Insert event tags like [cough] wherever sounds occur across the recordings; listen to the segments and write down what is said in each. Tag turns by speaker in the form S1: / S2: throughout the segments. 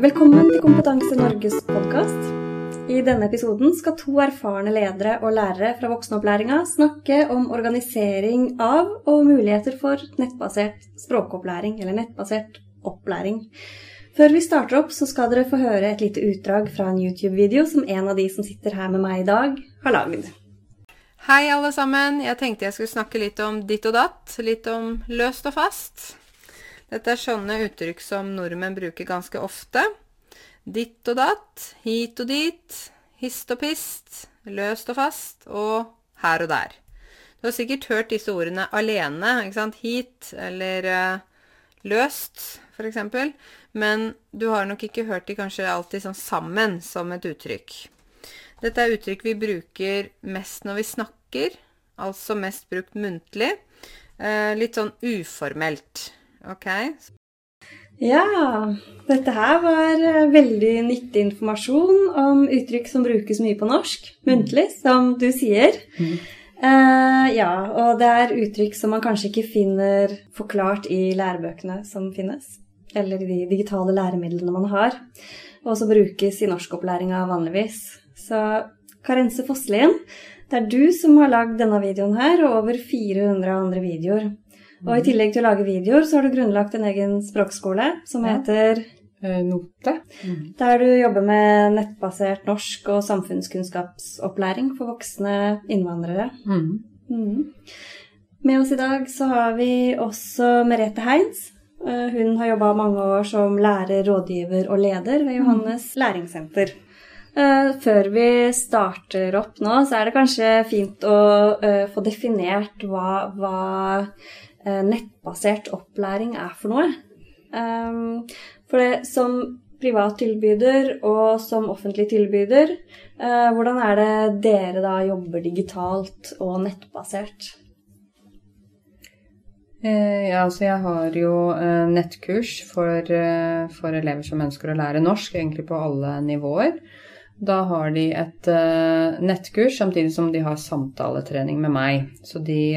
S1: Velkommen til Kompetanse Norges podkast. I denne episoden skal to erfarne ledere og lærere fra voksenopplæringa snakke om organisering av og muligheter for nettbasert språkopplæring, eller nettbasert opplæring. Før vi starter opp, så skal dere få høre et lite utdrag fra en YouTube-video som en av de som sitter her med meg i dag, har lagd.
S2: Hei, alle sammen. Jeg tenkte jeg skulle snakke litt om ditt og datt. Litt om løst og fast. Dette er sånne uttrykk som nordmenn bruker ganske ofte. Ditt og datt, hit og dit, hist og pist, løst og fast og her og der. Du har sikkert hørt disse ordene alene, ikke sant? Hit eller uh, løst, f.eks. Men du har nok ikke hørt de kanskje alltid sånn sammen som et uttrykk. Dette er uttrykk vi bruker mest når vi snakker, altså mest brukt muntlig. Uh, litt sånn uformelt. Ok.
S1: Ja, dette her var eh, veldig nyttig informasjon om uttrykk som brukes mye på norsk, muntlig, som du sier. Mm. Uh, ja, og det er uttrykk som man kanskje ikke finner forklart i lærebøkene som finnes. Eller i de digitale læremidlene man har. Og som brukes i norskopplæringa vanligvis. Så Karense Fosslien, det er du som har lagd denne videoen her, og over 400 andre videoer. Og i tillegg til å lage videoer, så har du grunnlagt en egen språkskole som heter
S3: eh, Note.
S1: Mm. Der du jobber med nettbasert norsk og samfunnskunnskapsopplæring for voksne innvandrere. Mm. Mm. Med oss i dag så har vi også Merete Heins. Eh, hun har jobba mange år som lærer, rådgiver og leder ved Johannes læringssenter. Eh, før vi starter opp nå, så er det kanskje fint å få definert hva, hva Eh, nettbasert opplæring er for noe. For det, som privat tilbyder og som offentlig tilbyder, eh, hvordan er det dere da jobber digitalt og nettbasert?
S3: Eh, ja, altså jeg har jo nettkurs for, for, elever som ønsker å lære norsk, egentlig på alle nivåer. Da har de et nettkurs samtidig som de har samtaletrening med meg. Så de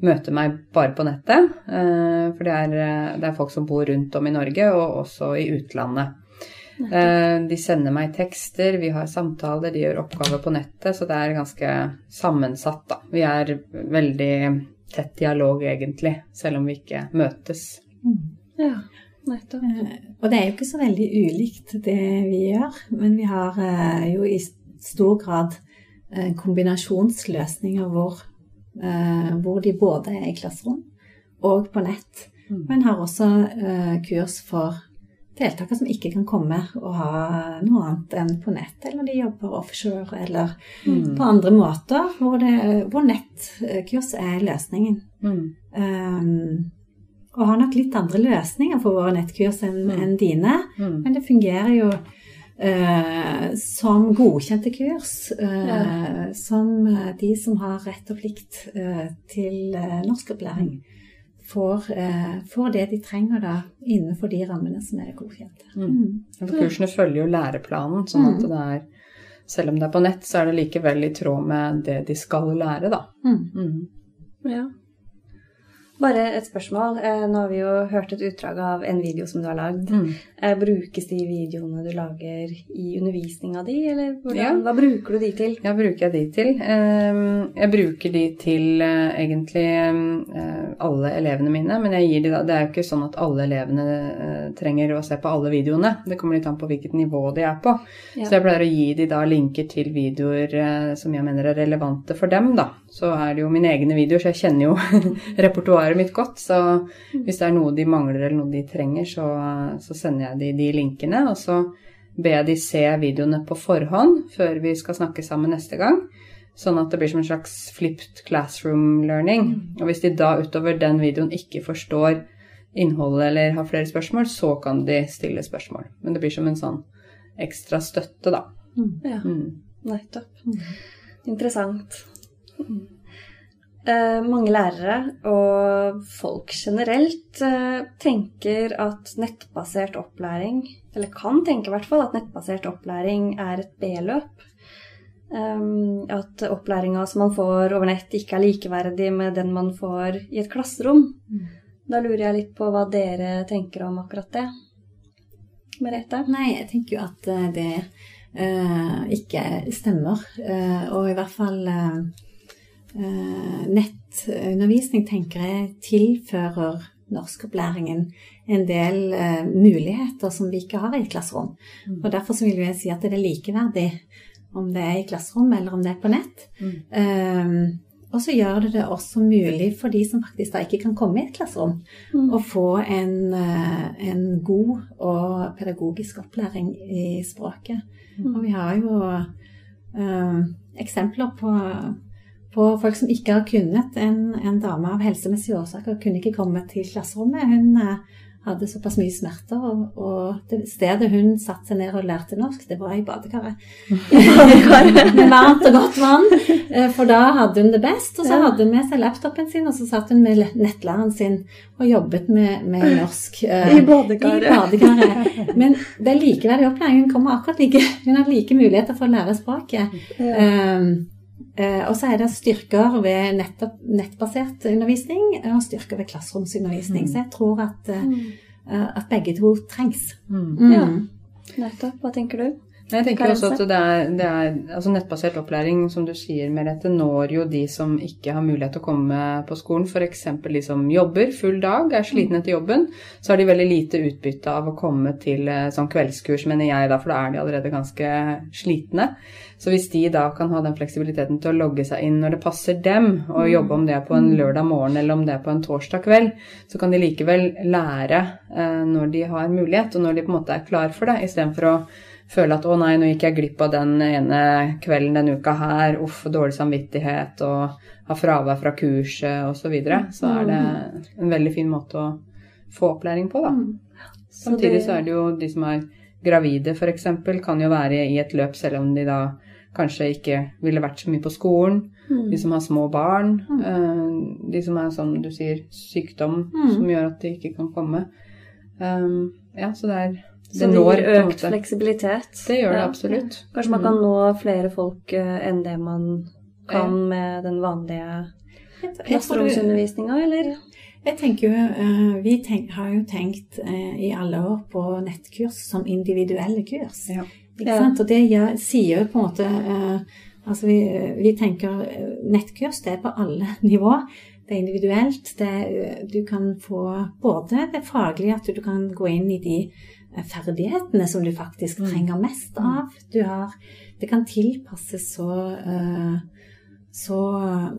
S3: møter meg bare på nettet. Uh, for det er, det er, folk som bor rundt om i Norge, og også i utlandet. De sender meg tekster, vi har samtaler, de gjør oppgaver på nettet, så det er ganske sammensatt, da. Vi er veldig tett dialog, egentlig, selv om vi ikke møtes.
S1: Mm. Ja, nettopp.
S4: Og det er jo ikke så veldig ulikt det vi gjør, men vi har jo i stor grad kombinasjonsløsninger hvor Eh, hvor de både er i klasserom og på nett. Mm. Men har også eh, kurs for deltakere som ikke kan komme og ha noe annet enn på nett, eller de jobber offshore, eller mm. på andre måter hvor, det, hvor nettkurs er løsningen. Mm. Um, og har nok litt andre løsninger for våre nettkurs enn mm. en dine, mm. men det fungerer jo Eh, som godkjente kurs. Eh, ja. Som eh, de som har rett og plikt eh, til eh, norskopplæring, får, eh, får, det de trenger da innenfor de rammene som er godkjente. Mm.
S3: Mm. kursene følger jo læreplanen, sånn at mm. det er selv om det er på nett, så er det likevel i tråd med det de skal lære, da. Mm.
S1: mm. Ja. Bare et spørsmål. Eh, nå har vi jo hørt et utdrag av en video som du har lagd. Mm. Eh, brukes de videoene du lager i undervisninga di, eller hvordan, ja. hva bruker du de til?
S3: Ja, bruker jeg de til? Ehm, jeg bruker de til eh, egentlig alle elevene mine, men jeg gir de da Det er jo ikke sånn at alle elevene trenger å se på alle videoene. Det kommer litt an på hvilket nivå de er på. Ja. Så jeg pleier å gi de da linker til videoer som jeg mener er relevante for dem, da. Så er det jo mine egne videoer, så jeg kjenner jo [laughs] repertoaret mitt godt. Så hvis det er noe de mangler eller noe de trenger, så, så sender jeg de de linkene. Og så ber jeg de se videoene på forhånd før vi skal snakke sammen neste gang. Sånn at det blir som en slags flipped classroom learning. Mm. Og hvis de da utover den videoen ikke forstår innholdet eller har flere spørsmål, så kan de stille spørsmål. Men det blir som en sånn ekstra støtte, da.
S1: Mm. Ja, mm. nettopp. Interessant. Eh, mange lærere og folk generelt eh, tenker at nettbasert opplæring, eller kan tenke i hvert fall at nettbasert opplæring er et B-løp. Um, at opplæringa som man får over nett, ikke er likeverdig med den man får i et klasserom. Mm. Da lurer jeg litt på hva dere tenker om akkurat det. Merete?
S4: Nei, jeg tenker jo at eh, det uh, ikke stemmer. Uh, og i hvert fall uh, nettundervisning tenker jeg tilfører norskopplæringen en del uh, muligheter som vi ikke har i et klasserom. Mm. Og Derfor vil jeg si at det er likeverdig om det er i klasserom eller om det er på nett. Mm. Um, og så gjør det det også mulig for de som faktisk da ikke kan komme i et klasserom, mm. å få en, en, god og pedagogisk opplæring i språket. Mm. Og vi har jo eh, eksempler på på folk som ikke har kunnet. En, en dame av helsemessige årsaker kunne ikke komme til klasserommet. Hun eh, hadde såpass mye smerter, og, og, det stedet hun satte seg ned og lærte norsk, det var i badekaret. [laughs] med varmt og godt vann, eh, for da hadde hun det best. Og så hadde hun med seg laptopen sin, og så satt hun med nettlæreren sin og jobbet med, med norsk.
S1: Uh, I badekaret.
S4: I badekaret. Men det er likeverdig opplæring. Hun kommer akkurat like, hun har like muligheter for å lære språket. Ja. Um, og så er det styrker ved nettopp, nettbasert undervisning og styrker ved klasseromsundervisning. Mm. Så jeg tror at, eh, mm. Eh, at begge to trengs.
S1: Mm. mm. Ja, nettopp. Hva tenker du?
S3: Jeg tenker også at det er, det er, altså Nettbasert opplæring, som du sier, Merete, når jo de som ikke har mulighet til å komme på skolen. F.eks. de som jobber full dag, er slitne etter jobben. Så har de veldig lite utbytte av å komme til sånn kveldskurs, mener jeg da, for da er de allerede ganske slitne. Så hvis de da kan ha den fleksibiliteten til å logge seg inn når det passer dem, og jobbe om det er på en lørdag morgen eller om det er på en torsdag kveld, så kan de likevel lære eh, når de har mulighet, og når de på en måte er klar for det, istedenfor å føle at 'å nei, nå gikk jeg glipp av den ene kvelden denne uka her', uff, dårlig samvittighet og ha fravær fra kurset osv., så, videre, så er det en veldig fin måte å få opplæring på, da. Mm. Samtidig så er det jo de som er gravide, f.eks., kan jo være i et løp selv om de da kanskje ikke ville vært så mye på skolen. Mm. De som har små barn. Mm. Uh, de som er, som du sier, sykdom mm. som gjør at de ikke kan komme. Um, ja, så det er
S1: så det når økt fleksibilitet.
S3: Det gjør det ja. absolutt.
S1: Kanskje man kan mm. nå flere folk uh, enn det man kan ja. med den vanlige klasseromsundervisninga, eller?
S4: Jeg tenker jo, uh, Vi tenk, har jo tenkt uh, i alle år på nettkurs som individuelle kurs. Ja. Ikke sant? Og det jeg sier jo på en måte Altså vi, vi, tenker nettkurs, det er på alle [laughs] nivå. Det er individuelt. Det, du kan få både det faglige, at du kan gå inn i de ferdighetene som du faktisk mm. trenger mest av. Du Har, det kan tilpasses så, uh, så,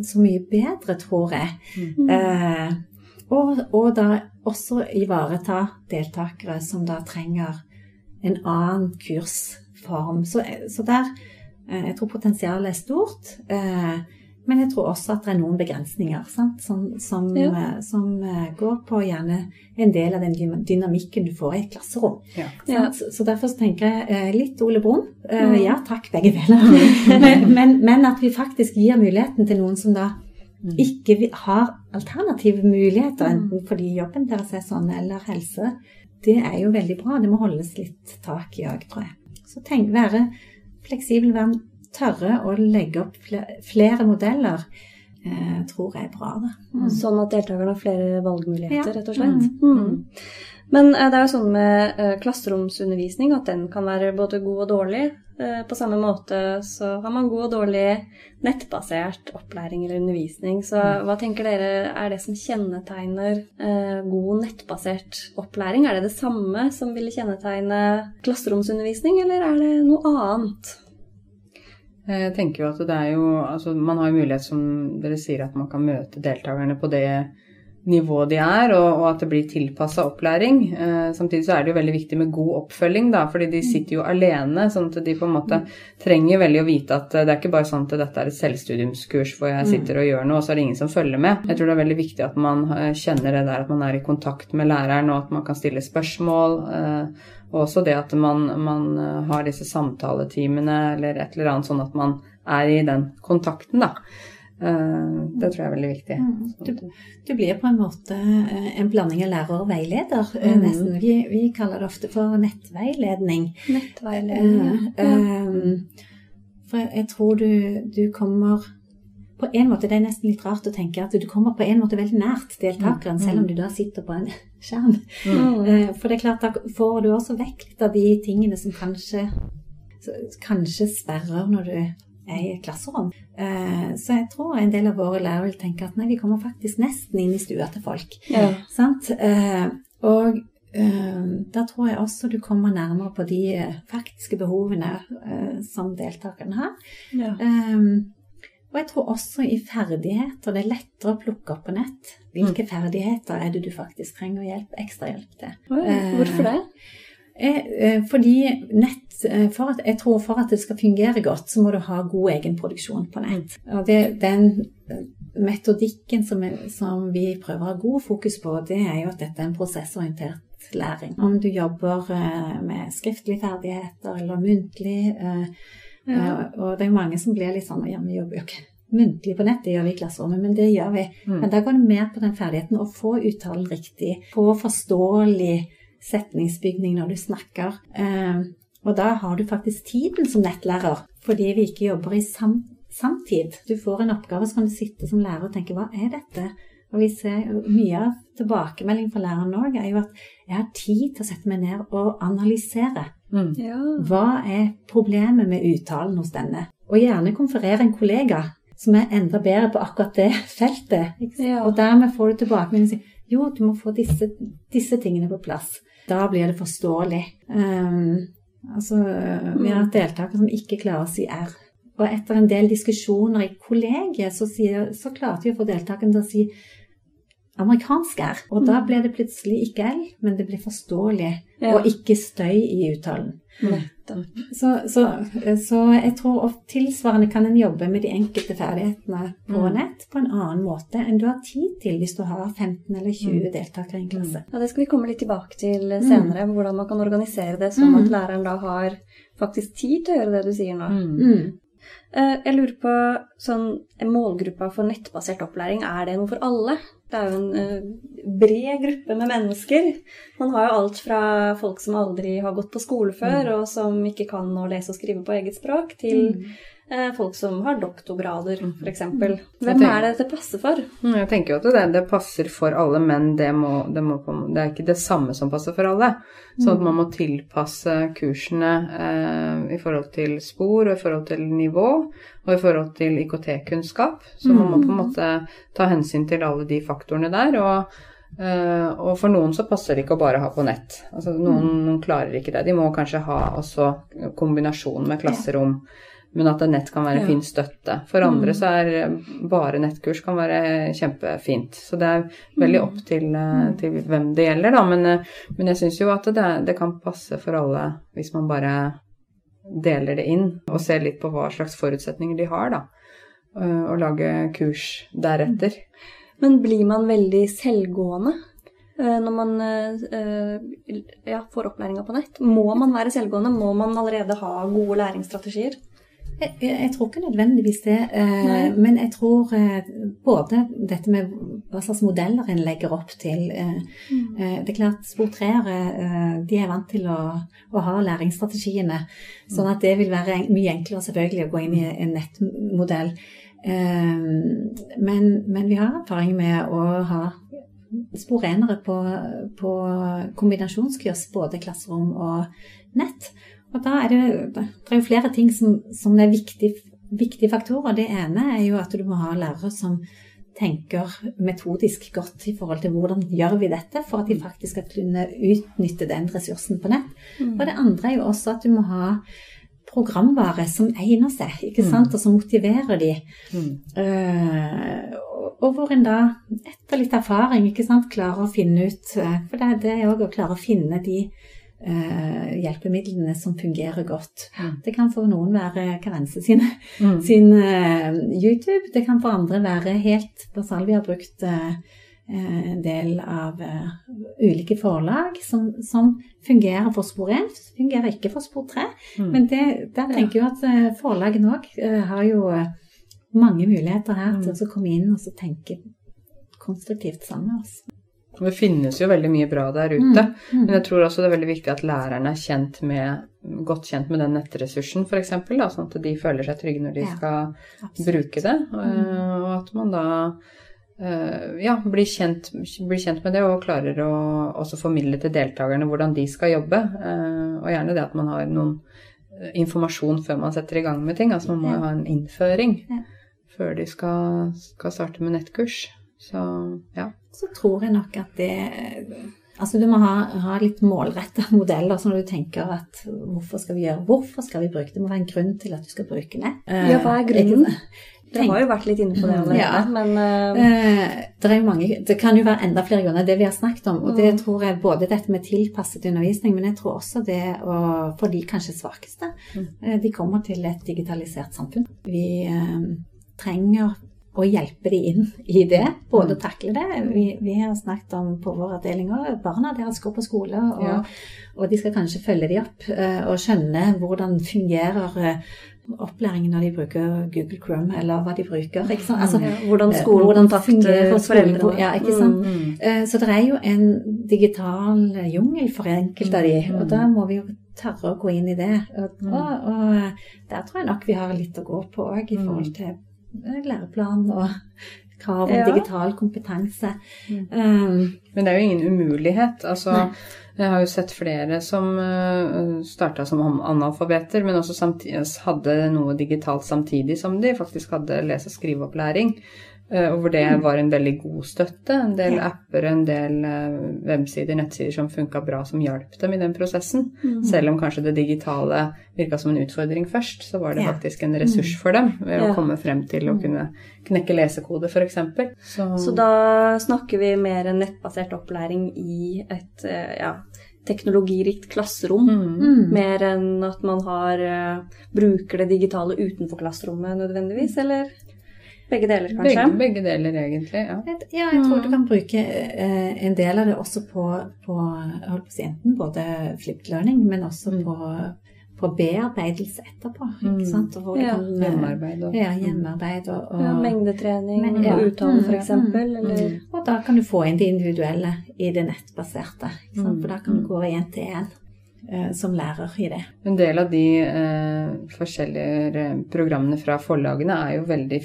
S4: så, mye bedre, tror jeg. Mm. Uh, og, og, da også ivareta deltakere som da trenger en annen kursform. Så, så der uh, Jeg tror potensialet er stort. Men jeg tror også at det er noen begrensninger sant? som, som, ja. Eh, som eh, går på gjerne en del av den dynamikken du får i et klasserom. Ja. Ja. Så, så, derfor så tenker jeg eh, litt Ole Brumm. Mm. Ja takk, begge deler. [laughs] men, men, men, at vi faktisk gir muligheten til noen som da mm. ikke har alternative muligheter, mm. enten fordi jobben deres er sånn eller helse. Det er jo veldig bra. Det må holdes litt tak i òg, tror jeg. Så tenk, være fleksibel, være tørre å legge opp flere modeller, eh, tror jeg er bra. Da.
S1: Mm. Sånn at deltakerne har flere valgmuligheter, ja. rett og slett. Mm. Mm. Men eh, det er jo sånn med eh, klasseromsundervisning at den kan være både god og dårlig. Eh, på samme måte så har man god og dårlig nettbasert opplæring eller undervisning. Så mm. hva tenker dere er det som kjennetegner eh, god nettbasert opplæring? Er det det samme som ville kjennetegne klasseromsundervisning, eller er det noe annet?
S3: Jeg tenker jo at det er jo Altså, man har jo mulighet, som dere sier, at man kan møte deltakerne på det nivået de er, og, og at det blir tilpassa opplæring. Eh, samtidig så er det jo veldig viktig med god oppfølging, da, fordi de sitter jo alene. Sånn at de på en måte trenger veldig å vite at det er ikke bare sånn at dette er et selvstudiumskurs hvor jeg sitter og gjør noe, og så er det ingen som følger med. Jeg tror det er veldig viktig at man eh, kjenner det der at man er i kontakt med læreren, og at man kan stille spørsmål. Eh, og også det at man, man, eh, har disse samtaletimene eller et eller annet, sånn at man er i den kontakten, da. Eh, det tror jeg er veldig viktig. Mm.
S4: Du, du, blir på en måte eh, en blanding av lærer og veileder, mm. nesten. Vi, vi, kaller det ofte for nettveiledning.
S1: Nettveiledning, ja.
S4: For jeg, jeg tror du, du kommer på en måte, Det er nesten litt rart å tenke at du kommer på en måte veldig nært deltakeren, selv om du da sitter på en [laughs] skjerm. Mm. For det er klart, da får du også vekk litt av de tingene som kanskje, kanskje sperrer når du er i et klasserom. Eh, Så jeg tror en del av våre lærere vil tenke at nei, vi kommer faktisk nesten inn i stua til folk.
S1: Ja.
S4: Sant? Eh, Og eh, da tror jeg også du kommer nærmere på de eh, faktiske behovene eh, som deltakerne har.
S1: Ja.
S4: Um, og jeg tror også i ferdigheter det er lettere å plukke opp på nett. Hvilke ferdigheter er det du faktisk trenger hjelp, ekstra hjelp til?
S1: Oi, Hvorfor det?
S4: Eh, eh, fordi nett, eh, for at, jeg tror for at det skal fungere godt, så må du ha god egenproduksjon på nett. Og det, den eh, metodikken som, som vi prøver å ha god fokus på, det er jo at dette er en prosessorientert læring. Om du jobber eh, med skriftlige ferdigheter eller muntlig, eh,
S1: Ja.
S4: Eh, Og det er jo mange som blir litt sånn Ja, vi jobber jo ikke muntlig på nett, det gjør vi i klasserommet, men det gjør vi. Men da går det mer på den ferdigheten å få uttalen riktig, få forståelig setningsbygning når du snakker. Eh, Og da har du faktisk tiden som nettlærer, fordi vi ikke jobber i sam samtid. Du får en oppgave, så kan du sitte som lærer og tenke hva er dette? Og vi ser Mye av tilbakemeldingen fra læreren òg er jo at jeg har tid til å sette meg ned og analysere.
S1: Ja.
S4: Hva er problemet med uttalen hos denne? Og gjerne konferere en kollega som er enda bedre på akkurat det [laughs] feltet.
S1: Ja.
S4: Og dermed får du tilbakemelding og sier jo, du må få disse, disse tingene på plass. Da blir det forståelig. Um, altså, vi har hatt deltakere som ikke klarer å si R. Og etter en del diskusjoner i kollegiet, så, sier, så klarte vi å få deltakerne til å si amerikansk R. Og da ble det plutselig ikke L, men det ble forståelig,
S1: Ja.
S4: og ikke støy i uttalen.
S1: Nettopp.
S4: Så, så, så jeg tror tilsvarende kan en jobbe med de enkelte ferdighetene på nett på en annen måte enn du har tid til hvis du har 15 eller 20 deltakere i en klasse.
S1: Ja, Det skal vi komme litt tilbake til senere, hvordan man kan organisere det sånn at læreren da har faktisk tid til å gjøre det du sier nå.
S4: Mm.
S1: Eh, Jeg lurer på sånn målgruppa for nettbasert opplæring, er det noe for alle? Det er jo en eh, bred gruppe med mennesker. Man har jo alt fra folk som aldri har gått på skole før, og som ikke kan å lese og skrive på eget språk, til eh, folk som har doktorgrader, f.eks. Hvem
S3: tenker-
S1: er det det passer for?
S3: Mm, Jeg tenker jo at det, det passer for alle, men det, må, det, må, det er ikke det samme som passer for alle. Så at man må tilpasse kursene eh, i forhold til spor, og i forhold til nivå, og i forhold til IKT-kunnskap. Så man må på en måte ta hensyn til alle de faktorene der. Og, Uh, og for noen så passer det ikke å bare ha på nett. Altså noen, noen klarer ikke det. De må kanskje ha også kombinasjon med klasserom. Men at nett kan være
S1: Ja.
S3: fin støtte. For andre så er bare nettkurs kan være kjempefint. Så det er veldig opp til, eh, til hvem det gjelder, da. Men, eh, men jeg syns jo at det, det kan passe for alle hvis man bare deler det inn og ser litt på hva slags forutsetninger de har, da. Eh, Og lage kurs deretter.
S1: Men blir man veldig selvgående når man ja, får opplæringa på nett? Må man være selvgående? Må man allerede ha gode læringsstrategier?
S4: Jeg, jeg, tror ikke nødvendigvis det, eh, men jeg tror eh, både dette med hva slags modeller en legger opp til eh, eh, Det er klart sportreere eh, de er vant til å, å ha læringsstrategiene, sånn at det vil være en, mye enklere selvfølgelig å gå inn i en nettmodell. Eh, men, men vi har erfaring med å ha sporenere på, på kombinasjonskurs, både klasserom og nett. Og da er det, det er jo flere ting som, som er viktige, faktorer. Det ene er jo at du må ha lærere som tenker metodisk godt i forhold til hvordan gjør vi dette for at de faktisk skal kunne utnytte den ressursen på nett. Og det andre er jo også at du må ha programvare som egner seg, ikke sant, og som motiverer de. Mm. og- og hvor en da, etter litt erfaring, ikke sant, klarer å finne ut eh, For det, det er òg å klare å finne de eh, hjelpemidlene som fungerer godt. Det kan for noen være Karense sin, sin eh, YouTube. Det kan for andre være helt basalt. Vi har brukt eh, en del av eh, ulike forlag som, som fungerer for spor 1, fungerer ikke for spor 3. Men det, der tenker jeg at eh, forlagene òg har jo eh, mange muligheter her til å komme inn og så tenke konstruktivt sammen med oss.
S3: Det finnes jo veldig mye bra der ute. Men jeg tror også det er veldig viktig at lærerne er kjent med godt kjent med den nettressursen, f.eks., sånn at de føler seg trygge når de
S4: Ja,
S3: skal
S4: Absolutt.
S3: bruke det. Mm. Og at man da eh, ja, blir kjent, blir kjent med det og klarer å også formidle til deltakerne hvordan de skal jobbe. Eh, Og gjerne det at man har noen eh, informasjon før man setter i gang med ting. Altså man må jo ha en innføring før de skal, skal starte med nettkurs. Så ja.
S4: Så tror jeg nok at det Altså du må ha, ha litt målretta [laughs] modeller, så når du tenker at hvorfor skal vi gjøre Hvorfor skal vi bruke det? Det må være en grunn til at du skal bruke det.
S1: Ja, hva er
S4: Eh,
S1: grunnen? Dere har jo vært litt inne på det allerede,
S4: Ja.
S1: men eh,
S4: Eh, det, er jo mange, det kan jo være enda flere grunner, det vi har snakket om. Og det
S1: Mm.
S4: tror jeg både dette med tilpasset undervisning, men jeg tror også det å, for de kanskje svakeste.
S3: Mm.
S4: Eh, de kommer til et digitalisert samfunn. Vi uh, trenger å hjelpe de inn i det, både å takle det. Vi, vi har snakket om på vår avdeling òg barna deres går på skole, og,
S3: Ja.
S4: og de skal kanskje følge de opp eh, og skjønne hvordan fungerer eh, opplæringen når de bruker Google Chrome, eller hva de bruker. Altså,
S1: ja, hvordan
S4: eh,
S1: skolen
S4: hvordan fungerer for
S1: foreldre.
S4: Ja, ikke sant?
S1: Mm.
S4: mm. Så det er jo en digital jungel for enkelte av de, og da må vi jo tørre å gå inn i det. Og, og, og der tror jeg nok vi har litt å gå på òg, i forhold til læreplan og krav om
S1: Ja.
S4: digital kompetanse. Um,
S3: Men det er jo ingen umulighet. Altså,
S4: Nei.
S3: jeg har jo sett flere som uh, starta som analfabeter, men også samtidig, hadde noe digitalt samtidig som de faktisk hadde lese- og skriveopplæring. Eh, og hvor det var en veldig god støtte. En del
S4: Ja.
S3: apper, en del eh, websider, nettsider som funka bra, som hjalp dem i den prosessen.
S1: Mm.
S3: Selv om kanskje det digitale virka som en utfordring først, så var det
S4: Ja.
S3: faktisk en ressurs for dem ved
S1: Ja.
S3: å komme frem til å kunne knekke lesekode, f.eks. Så,
S1: Så da snakker vi mer en nettbasert opplæring i et eh, ja, teknologirikt klasserom.
S3: mm.
S4: mm.
S1: Mer enn at man har, bruker det digitale utenfor klasserommet nødvendigvis, eller begge deler, kanskje?
S3: Begge, begge deler, egentlig. ja.
S4: Et- Ja, jeg tror du kan bruke eh, en del av det også på, på på enten både flipped learning, men også
S3: Mm.
S4: på, på bearbeidelse etterpå.
S3: Mm.
S4: Ikke sant? Og hvor
S1: Ja.
S4: kan, eh,
S3: Hjemmearbeid og
S4: Ja, hjemmearbeid og, og,
S1: Ja, mengdetrening
S4: Men- ja.
S1: og uttale,
S4: Mm,
S1: eksempel,
S4: Mm. og da kan du få inn det individuelle i det nettbaserte. Ikke sant?
S3: Mm.
S4: For da kan du gå én til én eh, som lærer i det.
S3: En del av de eh, forskjellige programmene fra forlagene er jo veldig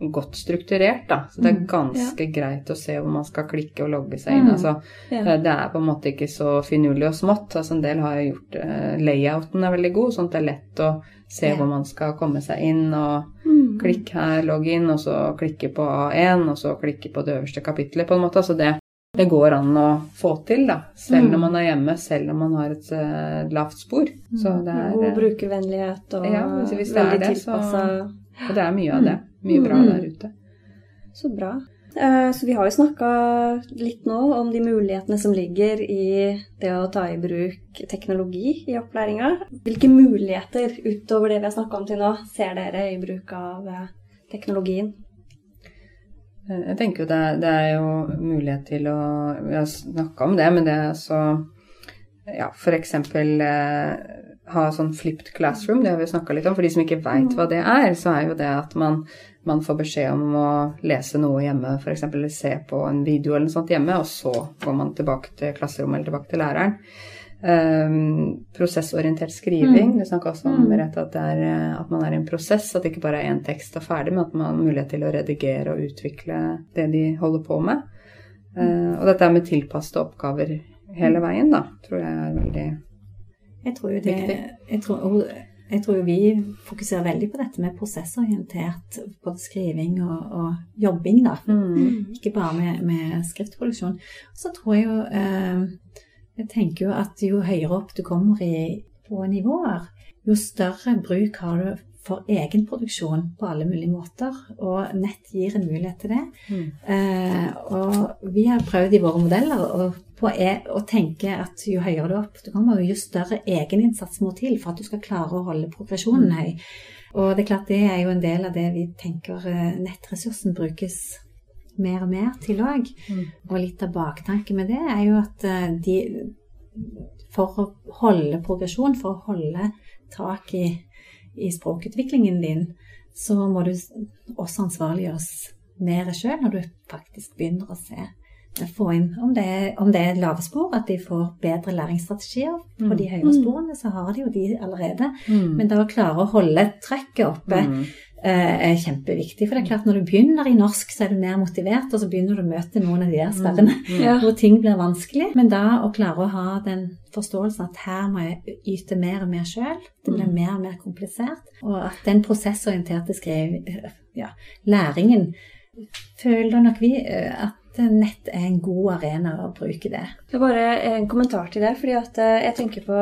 S3: godt strukturert, da. Så det er
S4: ganske
S3: ganske greit å se hvor man skal klikke og logge seg inn.
S4: Mm.
S3: Altså,
S1: ja.
S3: eh, det er på en måte ikke så finurlig og smått. Altså, en del har jo gjort uh, Layouten er veldig god, sånn at det er lett å se
S4: Ja.
S3: hvor man skal komme seg inn. og
S1: Mm.
S3: Klikk her, logg inn, og så klikke på A1, og så klikke på det øverste kapitlet, på en måte. Altså det, det går an å få til, da. Selv
S4: Mm.
S3: når man er hjemme, selv om man har et uh, lavt spor. Så det er,
S1: God brukervennlighet og
S3: Ja, hvis- hvis det
S1: veldig
S3: så-
S1: tilpassa.
S3: og det er mye av det. Mye bra
S4: Mm.
S3: der ute.
S1: Så bra. Eh, Så vi har jo snakka litt nå om de mulighetene som ligger i det å ta i bruk teknologi i opplæringa. Hvilke muligheter utover det vi har snakka om til nå, ser dere i bruk av eh, teknologien?
S3: Eh, Jeg tenker jo det, det er jo mulighet til å Vi har snakka om det, men det er så Ja, for eksempel eh, ha sånn flipped classroom, det har vi snakka litt om. For de som ikke veit hva det er, så er jo det at man, man får beskjed om å lese noe hjemme, f.eks. eller se på en video eller noe sånt hjemme, og så går man tilbake til klasserommet eller tilbake til læreren. Um, prosessorientert skriving. Du snakka også om rett, at, det er, at man er i en prosess, at det ikke bare er én tekst og ferdig, men at man har mulighet til å redigere og utvikle det de holder på med. Uh, og dette er med tilpassede oppgaver hele veien, da, tror jeg er veldig
S4: Jeg tror jo det jeg tror, jeg tror vi fokuserer veldig på dette med prosessorientert både skriving og, og jobbing, da.
S3: mm.
S4: Ikke bare med, med skriftproduksjon. Så tror jeg jo eh, Jeg tenker jo at jo høyere opp du kommer i, på nivåer, jo større bruk har du for egenproduksjon på alle mulige måter. Og nett gir en mulighet til det.
S3: Mm.
S4: Eh, og vi har prøvd i våre modeller å, på e tenke at jo høyere du opp du kommer, jo større egeninnsats må til for at du skal klare å holde progresjonen høy. Og det er klart det er jo en del av det vi tenker eh, nettressursen brukes mer og mer til òg.
S3: Mm.
S4: Og litt av baktanken med det er jo at eh, de For å holde progresjon, for å holde tak i, i språkutviklingen din, så må du også ansvarliggjøres mer sjøl når du faktisk begynner å se få inn om det, om det er lave spor, at de får bedre læringsstrategier. På de høye sporene så har de jo de allerede.
S3: Mm.
S4: Men da å klare å holde trøkket oppe eh, er kjempeviktig. For det er klart når du begynner i norsk, så er du mer motivert, og så begynner du å møte noen av de der sperrene [laughs]
S1: Ja.
S4: hvor ting blir vanskelig. Men da å klare å ha den forståelsen at her må jeg yte mer og mer sjøl, det blir mer og mer komplisert, og at den prosessorienterte skrev, ja, læringen føler nok vi eh, at nett er en god arena å bruke det.
S1: Det er bare en kommentar til det. fordi at eh, jeg tenker på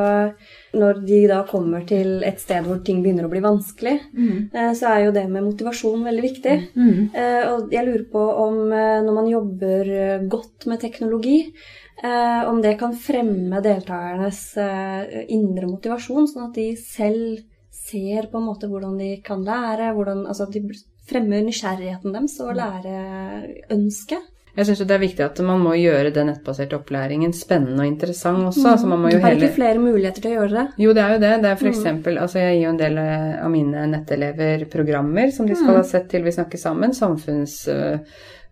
S1: Når de da kommer til et sted hvor ting begynner å bli vanskelig, mm. så er jo det med motivasjon veldig viktig.
S4: Mm.
S1: Eh, Og jeg lurer på om eh, når man jobber eh, godt med teknologi, eh, om det kan fremme deltakernes eh, indre motivasjon, sånn at de selv ser på en måte hvordan de kan lære, hvordan, altså at de fremmer nysgjerrigheten deres og læreønsket.
S3: Jeg syns det er viktig at man må gjøre den nettbaserte opplæringen spennende og interessant også. altså man må jo
S1: Har
S3: hele...
S1: ikke flere muligheter til å gjøre det?
S3: Jo, det er jo det. Det er for eksempel, altså Jeg gir jo en del eh, av mine nettelever programmer som de skal ha sett til vi snakker sammen.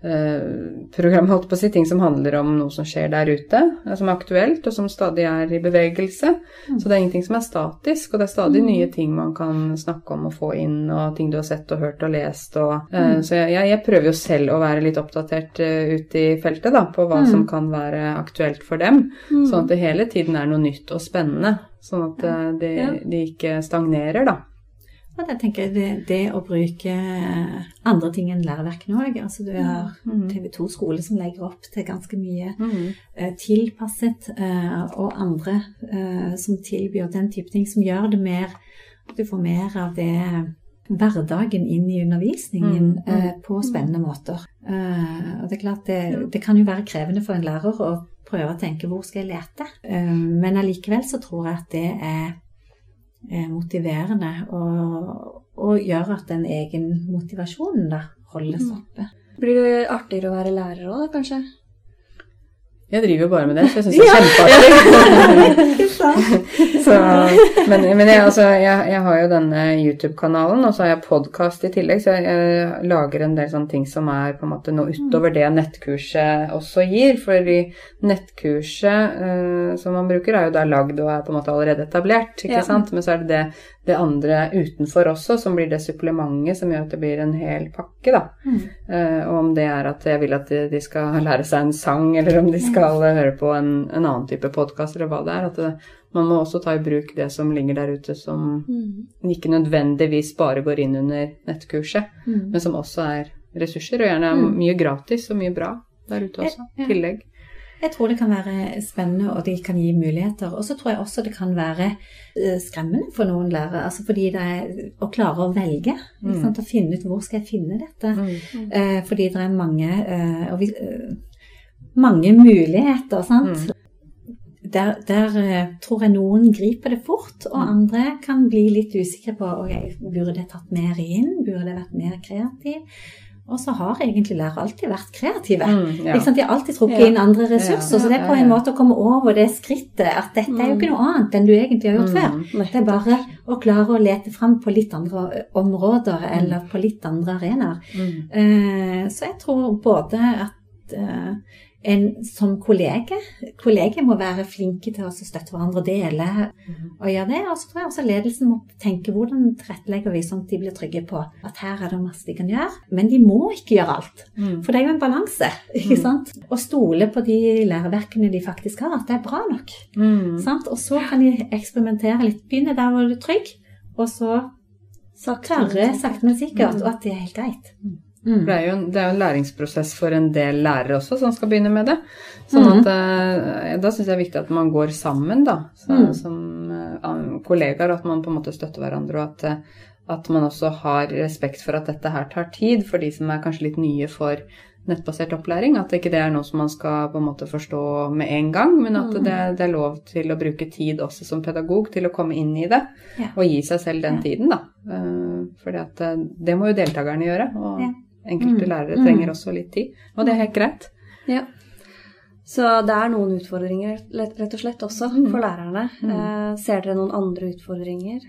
S3: Samfunnsprogram, holdt på å si. Ting som handler om noe som skjer der ute, eh, som er aktuelt, og som stadig er i bevegelse. Så det er ingenting som er statisk, og det er stadig nye ting man kan snakke om og få inn, og ting du har sett og hørt og lest. Og, eh, Så jeg, jeg prøver jo selv å være litt oppdatert uh, ute i feltet da, på hva som kan være aktuelt for dem. Sånn at det hele tiden er noe nytt og spennende. Sånn at uh, de,
S1: Ja.
S3: de ikke stagnerer, da.
S4: Og jeg tenker det, det å bruke andre ting enn læreverkene òg. Altså du har TV 2 skole som legger opp til ganske mye eh, tilpasset, eh, og andre eh, som tilbyr den type ting som gjør det mer du får mer av det hverdagen inn i undervisningen
S3: Mm, mm.
S4: eh, på spennende måter. Eh, og det er klart det, det kan jo være krevende for en lærer å prøve å tenke hvor skal jeg lete, eh, men allikevel så tror jeg at det er eh, motiverende og, og gjør at den egen motivasjonen da holdes oppe.
S1: Blir det artigere å være lærer òg, kanskje?
S3: Jeg driver jo bare med det, så jeg syns det er kjempeartig. [laughs] [laughs] så, men men jeg, altså, jeg, jeg har jo denne YouTube-kanalen, og så har jeg podkast i tillegg, så jeg, jeg lager en del sånne ting som er på en måte noe utover det nettkurset også gir. Fordi nettkurset uh, som man bruker, er jo da lagd og er på en måte allerede etablert, ikke
S1: Ja.
S3: sant? Men så er det det, det andre utenfor også, som blir det supplementet som gjør at det blir en hel pakke, da. Eh, og om det er at jeg vil at de, de skal lære seg en sang, eller om de skal eh, høre på en, en annen type podkast, eller hva det er. At det, man må også ta i bruk det som ligger der ute som ikke nødvendigvis bare går inn under nettkurset, men som også er ressurser, og gjerne er mye gratis og mye bra der ute også.
S4: Ja.
S3: Tillegg.
S4: Jeg tror det kan være spennende, og det kan gi muligheter. Og så tror jeg også det kan være eh, skremmende for noen lærere. Altså fordi det er å klare å velge. Ikke sant? Å finne ut hvor skal jeg finne dette. Eh, fordi det er mange, eh, vi, eh, mange muligheter, sant. Der, der eh, tror jeg noen griper det fort, og andre kan bli litt usikre på ok, burde jeg tatt mer inn, burde jeg vært mer kreativ. Og så har egentlig lærere alltid vært kreative.
S3: Mm, ja.
S4: De har alltid trukket
S1: Ja.
S4: inn andre ressurser,
S3: Ja,
S4: så det er på en måte å komme over det skrittet at dette er jo ikke noe annet enn du egentlig har gjort før. Det er bare å klare å lete fram på litt andre områder eller på litt andre arenaer. Eh, Så jeg tror både at eh, en som kollege Kolleger må være flinke til å støtte hverandre og dele og gjøre det. Og så tror jeg også ledelsen må tenke hvordan tilrettelegger vi sånn at de blir trygge på at her er det masse de kan gjøre. Men de må ikke gjøre alt. For det er jo en balanse. ikke sant? Å stole på de læreverkene de faktisk har, at det er bra nok.
S3: Mm.
S4: Sant? Og så kan de eksperimentere litt. Begynne der hvor du er trygg, og så tørre sakte, men sikkert, og at det er helt greit.
S3: For Det er, jo en, det er jo en læringsprosess for en del lærere også som skal begynne med det. Sånn at eh, Da syns jeg det er viktig at man går sammen, da, så, som eh, kollegaer. At man på en måte støtter hverandre, og at, eh, at man også har respekt for at dette her tar tid for de som er kanskje litt nye for nettbasert opplæring. At ikke det er noe som man skal på en måte forstå med en gang, men at det, det er lov til å bruke tid også som pedagog til å komme inn i det.
S4: Ja.
S3: Og gi seg selv den tiden, da. For det må jo deltakerne gjøre. og
S4: Ja.
S3: Enkelte lærere trenger også litt tid, og det er helt greit.
S1: Ja. Så det er noen utfordringer rett og slett også for lærerne. Eh, ser dere noen andre utfordringer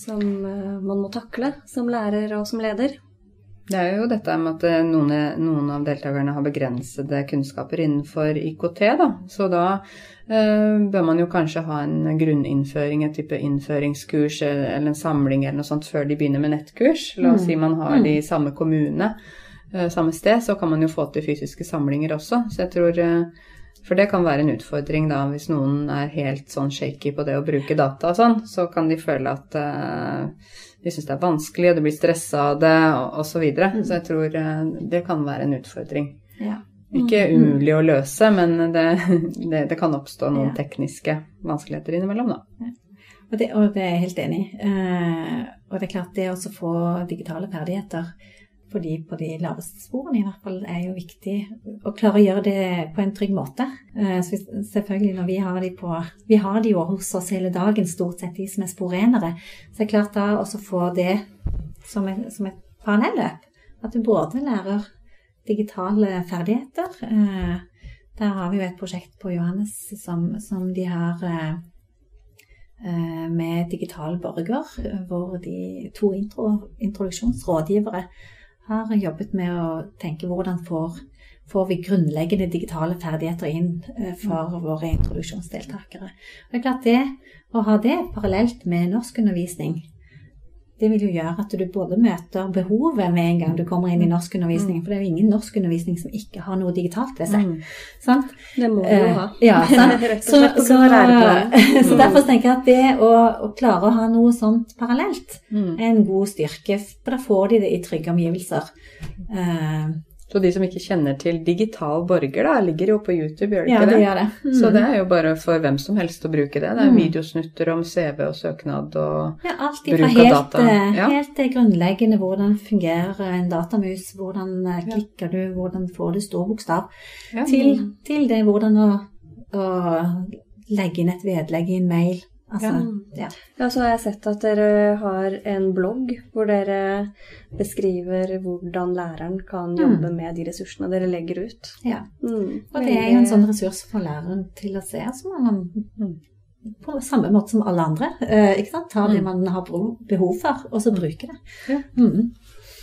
S1: som eh, man må takle som lærer og som leder?
S3: Det er jo dette med at eh, noen, noen av deltakerne har begrensede kunnskaper innenfor IKT, da. Så da eh, bør man jo kanskje ha en grunninnføring, et type innføringskurs eller en samling eller noe sånt før de begynner med nettkurs. La oss mm. si man har de i samme kommune, eh, samme sted, så kan man jo få til fysiske samlinger også. Så jeg tror eh, for det kan være en utfordring da, hvis noen er helt sånn shaky på det å bruke data og sånn, så kan de føle at uh, de syns det er vanskelig, og de blir stressa av det, og osv. Så, videre. mm. så jeg tror uh, det kan være en utfordring. Ja. Ikke mm. umulig å løse, men det, [laughs] det, det kan oppstå noen ja. tekniske vanskeligheter innimellom, da. Ja.
S4: Og, det, og det, er jeg helt enig i. Eh, og det er klart, det å få digitale ferdigheter for de på de laveste sporene i hvert fall er jo viktig å klare å gjøre det på en trygg måte. Eh, så selvfølgelig når vi har de på Vi har de jo hos oss hele dagen, stort sett de som er sporenere. Så det er klart da også få det som, et, som et parallelløp. At du både lærer digitale ferdigheter. Eh, der har vi jo et prosjekt på Johannes som, som de har eh, med Digital borger, hvor de to intro, introduksjonsrådgivere har jobbet med å tenke hvordan får, får vi grunnleggende digitale ferdigheter inn eh, for mm. våre introduksjonsdeltakere. Og det er klart det, Å ha det parallelt med norskundervisning det vil jo gjøre at du både møter behovet med en gang du kommer inn i mm. norskundervisningen. Mm. For det er jo ingen norskundervisning som ikke har noe digitalt ved seg.
S1: Mm. Det må du jo ha.
S4: Eh, ja, [laughs] så, så, [laughs] så, så, derfor tenker jeg at det å, å, klare å ha noe sånt parallelt er en god styrke. For da får de det i trygge omgivelser.
S3: Uh, så de som ikke kjenner til Digital borger, da, ligger jo på YouTube, gjør det
S4: ja,
S3: ikke det?
S4: Gjør det. [laughs]
S3: Mm. Så det er jo bare for hvem som helst å bruke det. Det er mm. videosnutter om CV og søknad og
S4: ja, alt bruk av helt, data. alt ja. Helt grunnleggende hvordan fungerer en datamus, hvordan eh, klikker du, hvordan får du stor bokstav, til, til, det hvordan å, å legge inn et vedlegg i en mail Altså,
S1: ja. ja. så har jeg sett at dere har en blogg hvor dere beskriver hvordan læreren kan jobbe mm. med de ressursene dere legger ut.
S4: Ja, mm. og det er jo en sånn ressurs for læreren til å se som man mm. på samme måte som alle andre. Eh, ikke sant? Ta det mm. man har behov for, og så bruke det. Ja.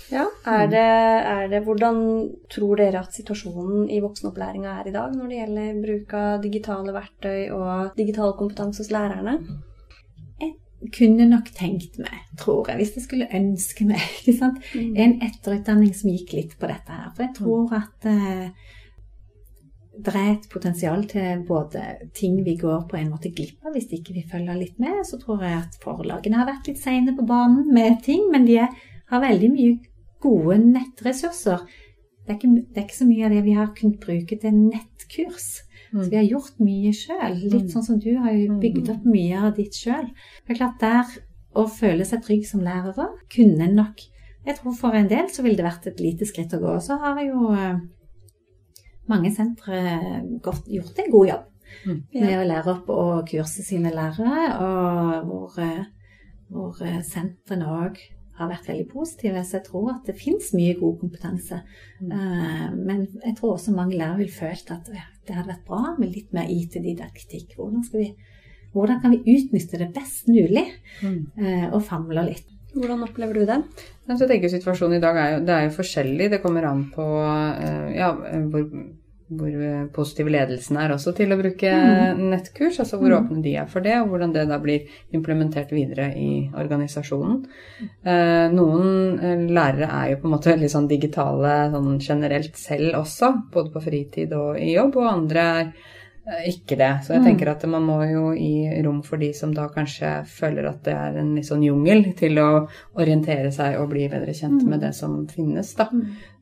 S4: Mm.
S1: Ja, er det, er det, Hvordan tror dere at situasjonen i voksenopplæringa er i dag når det gjelder bruk av digitale verktøy og digital kompetanse hos lærerne?
S4: Jeg kunne nok tenkt meg, tror jeg, hvis jeg skulle ønske meg, [laughs] mm. en etterutdanning som gikk litt på dette her. For jeg mm. tror at uh, det er et potensial til både ting vi går på en måte glipp av hvis ikke vi følger litt med. Så tror jeg at forlagene har vært litt seine på banen med ting, men de har veldig mye gode nettressurser. Det er, ikke, det er, ikke, så mye av det vi har kunnet bruke til nettkurs. Mm. Så vi har gjort mye sjøl. Litt mm. sånn som du har jo bygd opp mye av ditt sjøl. Det er klart der å føle seg trygg som lærer kunne nok Jeg tror for en del så ville det vært et lite skritt å gå. Så har jo eh, mange sentre gjort en god jobb mm. med å lære opp og kurse sine lærere, og hvor, hvor sentrene òg har vært veldig positive. Så jeg tror at det fins mye god kompetanse. Mm. Uh, men jeg tror også mange lærere vil følt at det hadde vært bra med litt mer IT-didaktikk. Hvordan, hvordan, kan vi utnytte det best mulig, mm. uh, og famle litt.
S1: Hvordan opplever du det?
S3: Jeg tenker Situasjonen i dag er jo, det er jo forskjellig. Det kommer an på uh, ja, hvor hvor eh, positiv ledelsen er også til å bruke mm. nettkurs. Altså hvor mm. åpne de er for det, og hvordan det da blir implementert videre i organisasjonen. Eh, noen eh, lærere er jo på en måte [laughs] veldig sånn digitale sånn generelt selv også, både på fritid og i jobb, og andre er ikke det. Så jeg mm. tenker at man må jo gi rom for de som da kanskje føler at det er en litt sånn jungel, til å orientere seg og bli bedre kjent mm. med det som finnes, da.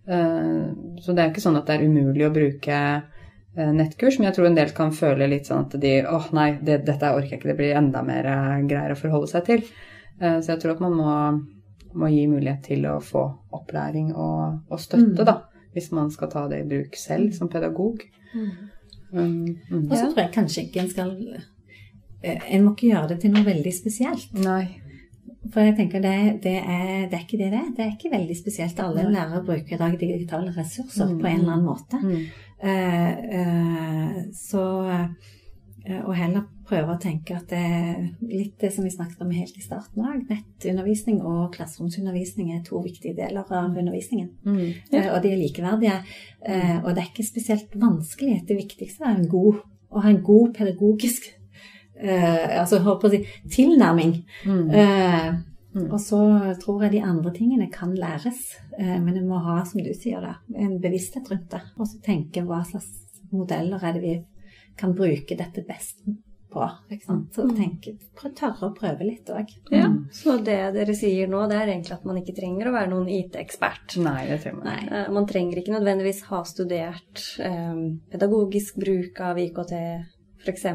S3: Eh, så det er ikke sånn at det er umulig å bruke eh, nettkurs, men jeg tror en del kan føle litt sånn at de åh nei, det, dette orker jeg ikke, det blir enda mer eh, greier å forholde seg til. Så jeg tror at man må, må gi mulighet til å få opplæring og, og støtte, mm. da, hvis man skal ta det i bruk selv som pedagog. Mm.
S4: Um, mm. Og så tror jeg kanskje ikke en skal En må ikke gjøre det til noe veldig spesielt.
S3: Nei.
S4: For jeg tenker det, det, er, det, er, ikke det det er. Det er ikke veldig spesielt. Alle ja. lærere bruker i dag digitale ressurser mm. på en eller annen måte. Mm. Uh, uh, så uh, og heller prøve å tenke at det er litt det som vi snakket om helt i starten òg. Nettundervisning og klasseromsundervisning er to viktige deler av undervisningen.
S3: Mm.
S4: Eh, Og de er likeverdige. Og det er ikke spesielt vanskelig. Det viktigste er en god, å ha en god pedagogisk eh, altså, jeg håper si, tilnærming.
S3: Mm.
S4: Eh,
S3: Mm.
S4: Og så tror jeg de andre tingene kan læres, eh, men du må ha, som du sier, da, en bevissthet rundt det. Og så tenke hva slags modeller er det vi kan bruke dette best på. Ikke sant? Så tenke, tørre å prøve litt òg.
S1: Ja,
S3: Mm.
S1: Så det dere sier nå, det er egentlig at man ikke trenger å være noen IT-ekspert.
S3: Nei, det trenger man ikke.
S1: Eh, Man trenger ikke nødvendigvis ha studert eh, pedagogisk bruk av IKT, f.eks.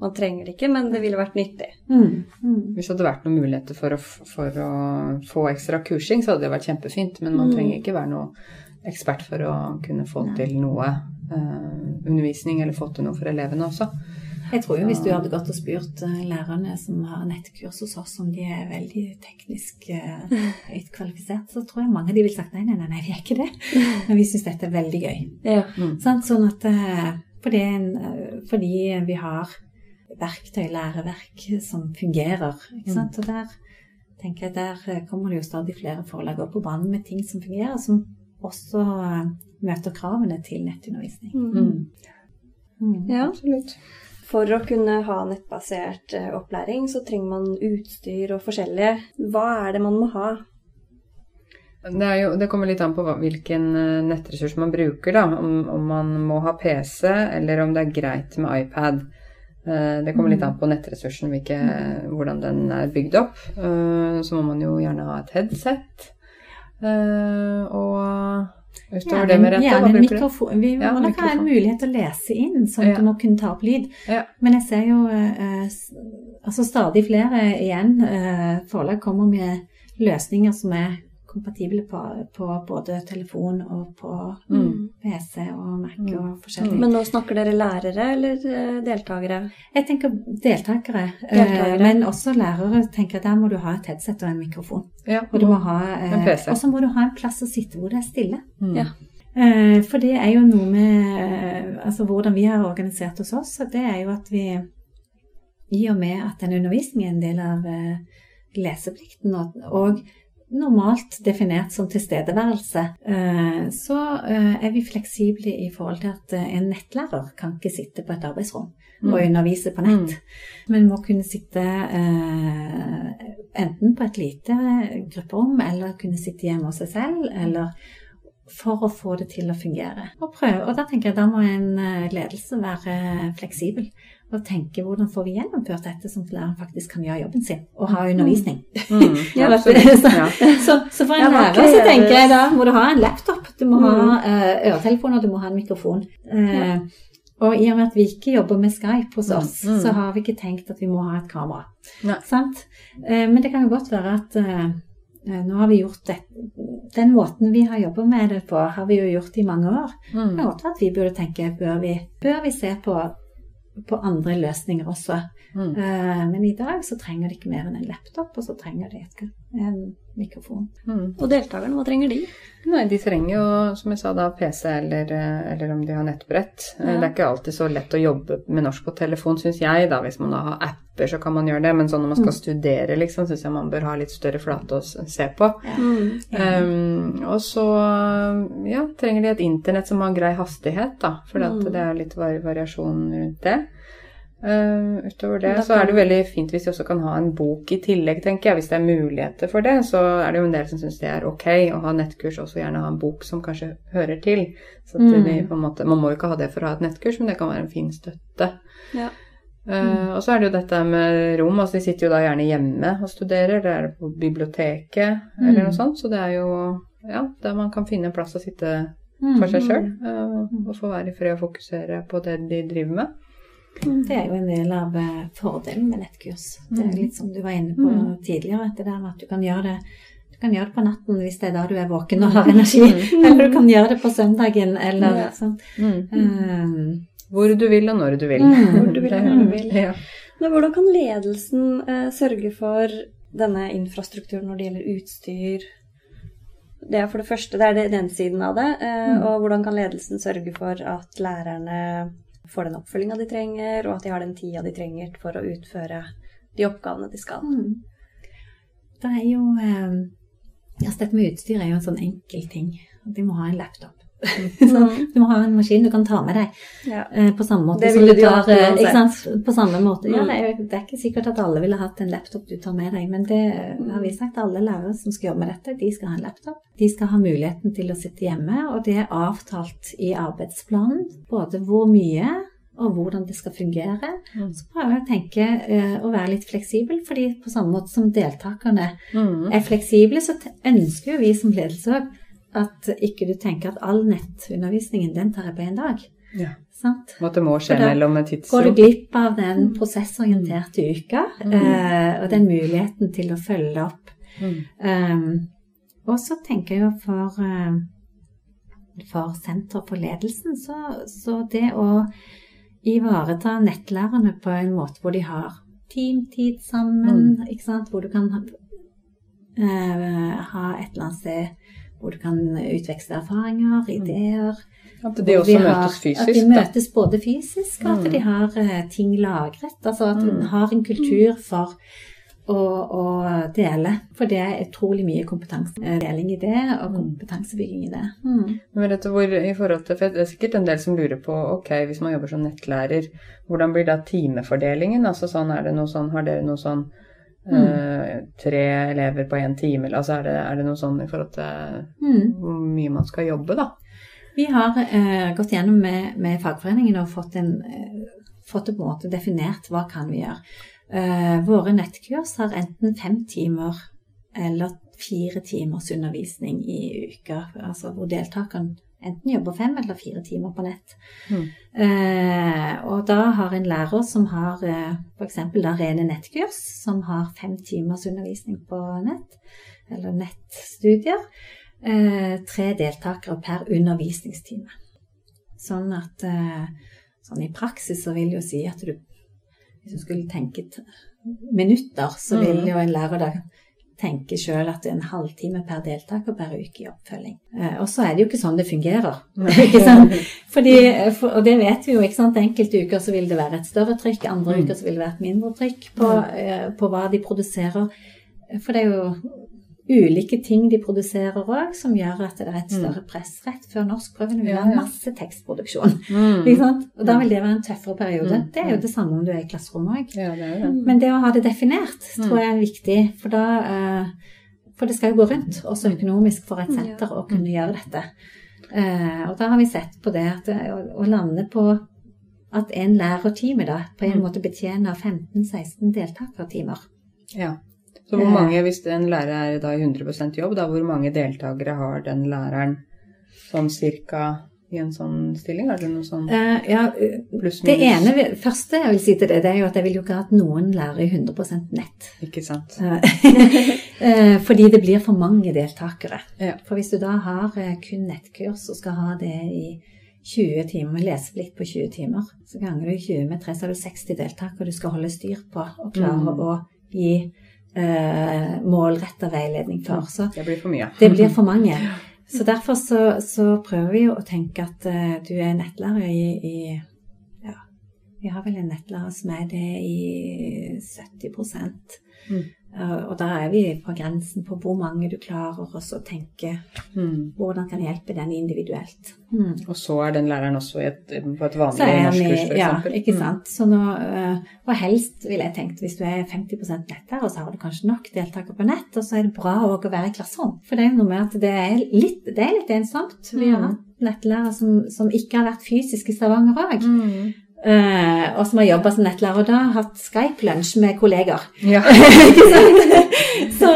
S1: Man trenger det ikke, men det ville vært nyttig.
S4: Mm. Mm.
S3: Hvis det hadde vært noen muligheter for å, for å få ekstra kursing, så hadde det vært kjempefint. Men man
S1: Mm.
S3: trenger ikke være noe ekspert for å kunne få til noe eh, undervisning, eller få til noe for elevene også.
S4: Jeg tror jo hvis du hadde gått og spurt eh, lærerne som har nettkurs hos oss om de er veldig teknisk eh, høyt kvalifisert, så tror jeg mange av de ville sagt nei, nei, nei, nei, vi er ikke det. [laughs] Men vi syns dette er veldig gøy.
S1: Ja.
S4: Mm. Sånn at eh, fordi, eh, fordi vi har verktøy, læreverk, som fungerer. Ikke sant? Og der tenker jeg der eh, kommer det jo stadig flere forlag opp på banen med ting som fungerer, som også eh, møter kravene til nettundervisning.
S1: Mm.
S4: Mm.
S1: ja.
S3: Absolutt.
S1: For å kunne ha nettbasert opplæring, så trenger man utstyr og forskjellige. Hva er det man må ha?
S3: Det, jo, det kommer litt an på hvilken eh, nettressurs man bruker, da. Om, om man må ha PC, eller om det er greit med iPad. Eh, Det kommer litt an på nettressursen, hvilke, hvordan den er bygd opp. Eh, Så må man jo gjerne ha et headset. Og utover det med rette, hva bruker du?
S4: Vi må
S3: Ja,
S4: nok ha en mulighet til å lese inn, sånn at
S3: Ja.
S4: du må kunne ta opp lyd.
S3: Ja.
S4: Men jeg ser jo altså stadig flere igjen forlag kommer med løsninger som er kompatible på, på både telefon og på
S3: Mm.
S4: PC og Mac
S3: Mm.
S4: og forskjellig.
S1: Men nå snakker dere lærere eller eh, deltakere?
S4: Jeg tenker deltakere, eh,
S1: Deltakere.
S4: men også lærere tenker at der må du ha et headset og en mikrofon.
S3: Ja.
S4: Og du må ha, eh,
S3: En PC.
S4: og så må du ha en plass å sitte hvor det er stille.
S3: Mm.
S1: Ja.
S4: Eh, For det er jo noe med eh, altså hvordan vi har organisert hos oss, det er jo at vi i og med at en undervisning er en del av eh, leseplikten og, og normalt definert som tilstedeværelse, eh, så eh, er vi fleksible i forhold til at eh, en nettlærer kan ikke sitte på et arbeidsrom og
S3: Mm.
S4: undervise på nett, men må kunne sitte enten på et lite grupperom eller kunne sitte hjemme hos seg selv, eller for å få det til å fungere. Og, prøve, og da tenker jeg da må en ledelse være fleksibel og tenke hvordan får vi gjennomført dette sånn at læreren faktisk kan gjøre jobben sin og ha undervisning.
S3: Mm. [laughs]
S1: Ja,
S4: så, [laughs] så, så for en
S1: Ja,
S4: lærer så tenker jeg da må du ha en laptop, du må ha uh, øretelefoner, du må ha en mikrofon. Eh, Og i og med at vi ikke jobber med Skype hos
S3: Mm,
S4: oss,
S3: mm.
S4: så har vi ikke tenkt at vi må ha et kamera. Eh, Men det kan jo godt være at eh, nå har vi gjort det Den måten vi har jobba med det på, har vi jo gjort i mange år. Det
S3: Mm.
S4: kan godt være at vi burde tenke bør vi, bør vi se på, på andre løsninger også.
S3: Mm.
S4: Eh, Men i dag så trenger de ikke mer enn en laptop, og så trenger de et, en mikrofon.
S3: Mm.
S1: Og deltakerne, hva trenger de?
S3: Nei, de trenger jo, som jeg sa da, PC eller, eh, eller om de har nettbrett. Eh,
S1: Ja.
S3: Det er ikke alltid så lett å jobbe med norsk på telefon, syns jeg. da. Hvis man da har apper, så kan man gjøre det. Men sånn når man skal studere, liksom, syns jeg man bør ha litt større flate å se på.
S1: Mm.
S3: Um, og så ja, trenger de et internett som har grei hastighet, da. For
S1: Mm.
S3: det er litt vari variasjon rundt det. Um, utover det
S1: Da
S3: så er det veldig fint hvis de også kan ha en bok i tillegg, tenker jeg. Hvis det er muligheter for det, så er det jo en del som syns det er ok å ha nettkurs, og så gjerne ha en bok som kanskje hører til. Så
S4: Mm.
S3: de måte, Man må jo ikke ha det for å ha et nettkurs, men det kan være en fin støtte.
S1: Ja.
S3: Uh, og så er det jo dette med rom. altså De sitter jo da gjerne hjemme og studerer. Det er på biblioteket eller
S4: Mm.
S3: noe sånt. Så det er jo ja, der man kan finne en plass å sitte for seg sjøl. og få være i fred og fokusere på det de driver med.
S4: Det er jo en del av eh, fordelen med nettkurs. Det er litt som du var inne på
S3: Mm.
S4: tidligere, det der at du kan gjøre det du kan gjøre det på natten hvis det er da du er våken og har energi. [laughs] Eller du kan gjøre det på søndagen, eller
S1: Ja.
S4: sånn.
S3: Mm.
S4: Um,
S3: Hvor du vil og når du vil.
S4: Mm.
S1: Hvor du vil og når du vil.
S3: Ja.
S1: Men hvordan kan ledelsen eh, sørge for denne infrastrukturen når det gjelder utstyr? Det er for det første, det er den siden av det. Eh,
S3: Mm.
S1: Og hvordan kan ledelsen sørge for at lærerne får den oppfølginga de trenger, og at de har den tida de trenger for å utføre de oppgavene de skal. Mm.
S4: Det er jo altså Dette med utstyr er jo en sånn enkel ting. De må ha en laptop. [laughs] Mm. du må ha en maskin du kan ta med deg. Ja. Eh, på samme måte som du tar eh? På samme måte. Ja, det, er, det ikke sikkert at alle ville hatt en laptop du tar med deg, men det har vi sagt. Alle lærere som skal jobbe med dette, de skal ha en laptop. De skal ha muligheten til å sitte hjemme, og det er avtalt i arbeidsplanen både hvor mye og hvordan det skal fungere. Mm. Så prøver jeg å tenke uh, å være litt fleksibel, fordi på samme måte som deltakerne mm. er fleksible, så ønsker jo vi som ledelse òg at ikke du tenker at all nettundervisningen, den tar jeg på én dag.
S3: Ja. Sant? Og at det må skje mellom et tidsrom.
S4: Går du glipp av den mm. prosessorienterte uka, mm. eh, og den muligheten til å følge opp. Mm. Um, og så tenker jeg jo for, uh, for Senter for ledelsen, så, så, det å ivareta nettlærerne på en måte hvor de har teamtid sammen, mm. ikke sant? hvor du kan ha, uh, ha et eller annet sted hvor du kan utveksle erfaringer, mm. ideer.
S3: At de også møtes fysisk?
S4: At de møtes både fysisk, og at de mm. har uh, ting lagret. Altså at mm. har en kultur for å, å, dele. For det er utrolig mye kompetansedeling i det, og kompetansebygging i det. Mm.
S3: Men dette hvor, i forhold til, for Det er sikkert en del som lurer på ok, hvis man jobber som nettlærer, hvordan blir da timefordelingen? Altså sånn, er det noe sånn, Har dere noe sånn Mm. Uh, tre elever på én time, altså er det, er det, noe sånn i forhold til mm. hvor mye man skal jobbe, da?
S4: Vi har eh, gått gjennom med, med fagforeningen og fått, en, eh, fått på en måte definert hva kan vi gjøre. våre nettkurs har enten fem timer eller fire timers undervisning i uka, altså hvor deltakeren enten jobber fem eller fire timer på nett. Mm. Eh, og da har en lærer som har eh, f.eks. rene nettkurs, som har fem timers undervisning på nett, eller nettstudier, eh, tre deltakere per undervisningstime. Sånn at eh, sånn i praksis så vil jo si at du Hvis du skulle tenke minutter, så vil mm. jo en lærer da tenker sjøl at det er en halvtime per deltaker per uke i oppfølging. Eh, og så er det jo ikke sånn det fungerer. [laughs] [laughs] Fordi, for, og det vet vi jo. ikke sant? Enkelte uker så vil det være et større trykk, andre mm. uker så vil det være et mindre trykk på, mm. eh, på hva de produserer. For det er jo ulike ting de produserer òg, som gjør at det er et mm. større press. Rett før norskprøven vil ha masse tekstproduksjon. [laughs] Mm. Og da vil det være en tøffere periode. Mm. Det er jo det samme om du er i klasserommet òg. Ja, Men det å ha det definert tror jeg er viktig. For, da, eh, for det skal jo gå rundt, også økonomisk, for et senter å kunne gjøre dette. Eh, og da har vi sett på det at å lande på at en lærertime da på en måte betjener 15-16 deltakertimer.
S3: Ja. Så hvor mange, hvis en lærer er da i 100% jobb, da hvor mange deltakere har den læreren sånn cirka i en sånn stilling? Er det noe sånn
S4: uh, ja, pluss minus? Det ene, første jeg vil si til det, det er jo at jeg vil jo ikke ha at noen lærer i 100% nett.
S3: Ikke sant.
S4: Uh, [laughs] fordi det blir for mange deltakere. Ja. For hvis du da har kun nettkurs og skal ha det i 20 timer, leseplikt på 20 timer, så ganger du 20 med 3, så har du 60 deltakere du skal holde styr på og klare mm. å gi eh, målretta veiledning for. Så
S3: det blir for mye.
S4: Det blir for mange. Så derfor så, så prøver vi jo å tenke at eh, du er nettlærer i, i Ja, vi har vel en nettlærer som er det i 70 mm. Eh, og da er vi på grensen på hvor mange du klarer å tenke mm. hvordan kan hjelpe den individuelt.
S3: Mm. Og så er den læreren også et, på et vanlig norskkurs, f.eks.?
S4: Ja, ikke mm. sant. Nå, eh, og helst, vil jeg tenkt, hvis du er 50 nett her, og så har du kanskje nok deltakere på nett, og så er det bra å være i klasserom. For det er jo noe med at det er litt, det er litt ensomt. Vi har mm. hatt nettlærere som, som, ikke har vært fysisk i Stavanger òg. Uh, og som har jobba som nettlærer, og da har hatt Skype-lunsj med kolleger. Ja. [laughs]
S3: ikke Så,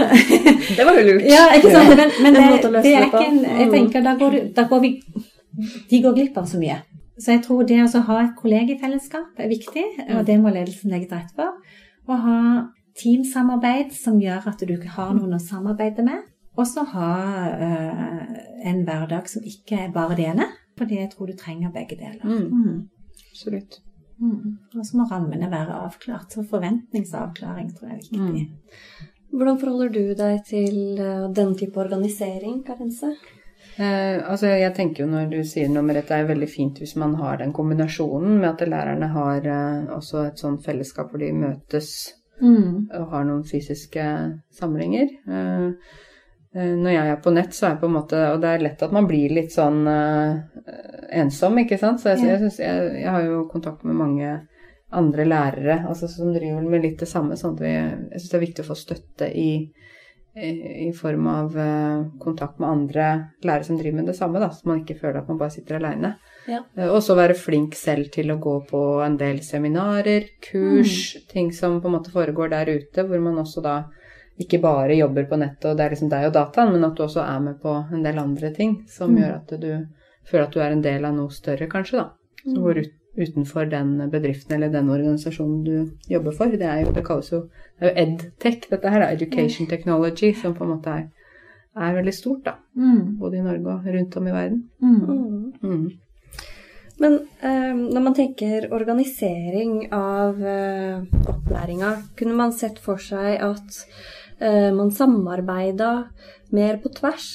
S3: det var jo lurt.
S4: Ja, ikke sant? Men, men det, det, er ikke en Jeg tenker, da går, da går vi De går glipp av så mye. Så jeg tror det å ha et kollegefellesskap er viktig, og det må ledelsen legge til rette for. Å ha teamsamarbeid som gjør at du har noen å samarbeide med. Og så ha uh, en hverdag som ikke er bare det ene, fordi jeg tror du trenger begge deler. Mm.
S3: Absolutt.
S4: Mm. Og så må rammene være avklart. Så forventningsavklaring tror jeg er viktig. Mm.
S1: Hvordan forholder du deg til uh, den type organisering, Karense?
S3: Eh, altså jeg tenker jo når du sier noe med dette, det er veldig fint hvis man har den kombinasjonen med at lærerne har eh, også et sånt fellesskap hvor de møtes
S4: Mm.
S3: og har noen fysiske samlinger. Eh, eh, når jeg er på nett, så er jeg på en måte Og det er lett at man blir litt sånn uh, ensom, ikke sant. Så jeg,
S4: Ja.
S3: jeg, synes, jeg, jeg har jo kontakt med mange andre lærere altså, som driver med litt det samme. Sånn at vi, jeg syns det er viktig å få støtte i, i, i form av uh, kontakt med andre lærere som driver med det samme, da, så man ikke føler at man bare sitter aleine.
S1: Ja.
S3: Uh, Og så være flink selv til å gå på en del seminarer, kurs, ting som på en måte foregår der ute, hvor man også da ikke bare jobber på nettet, og det er liksom deg og dataen, men at du også er med på en del andre ting som
S4: Mm.
S3: gjør at du føler at du er en del av noe større, kanskje, da. Som går ut, utenfor den bedriften eller den organisasjonen du jobber for. Det er jo, det kalles jo, det er jo EdTech, dette her, da, Education Technology, som på en måte er, er veldig stort, da.
S4: Mm.
S3: Både i Norge og rundt om i verden.
S4: Mm.
S1: Mm.
S3: Mm.
S1: Men eh, når man tenker organisering av eh, opplæringa, kunne man sett for seg at man samarbeida mer på tvers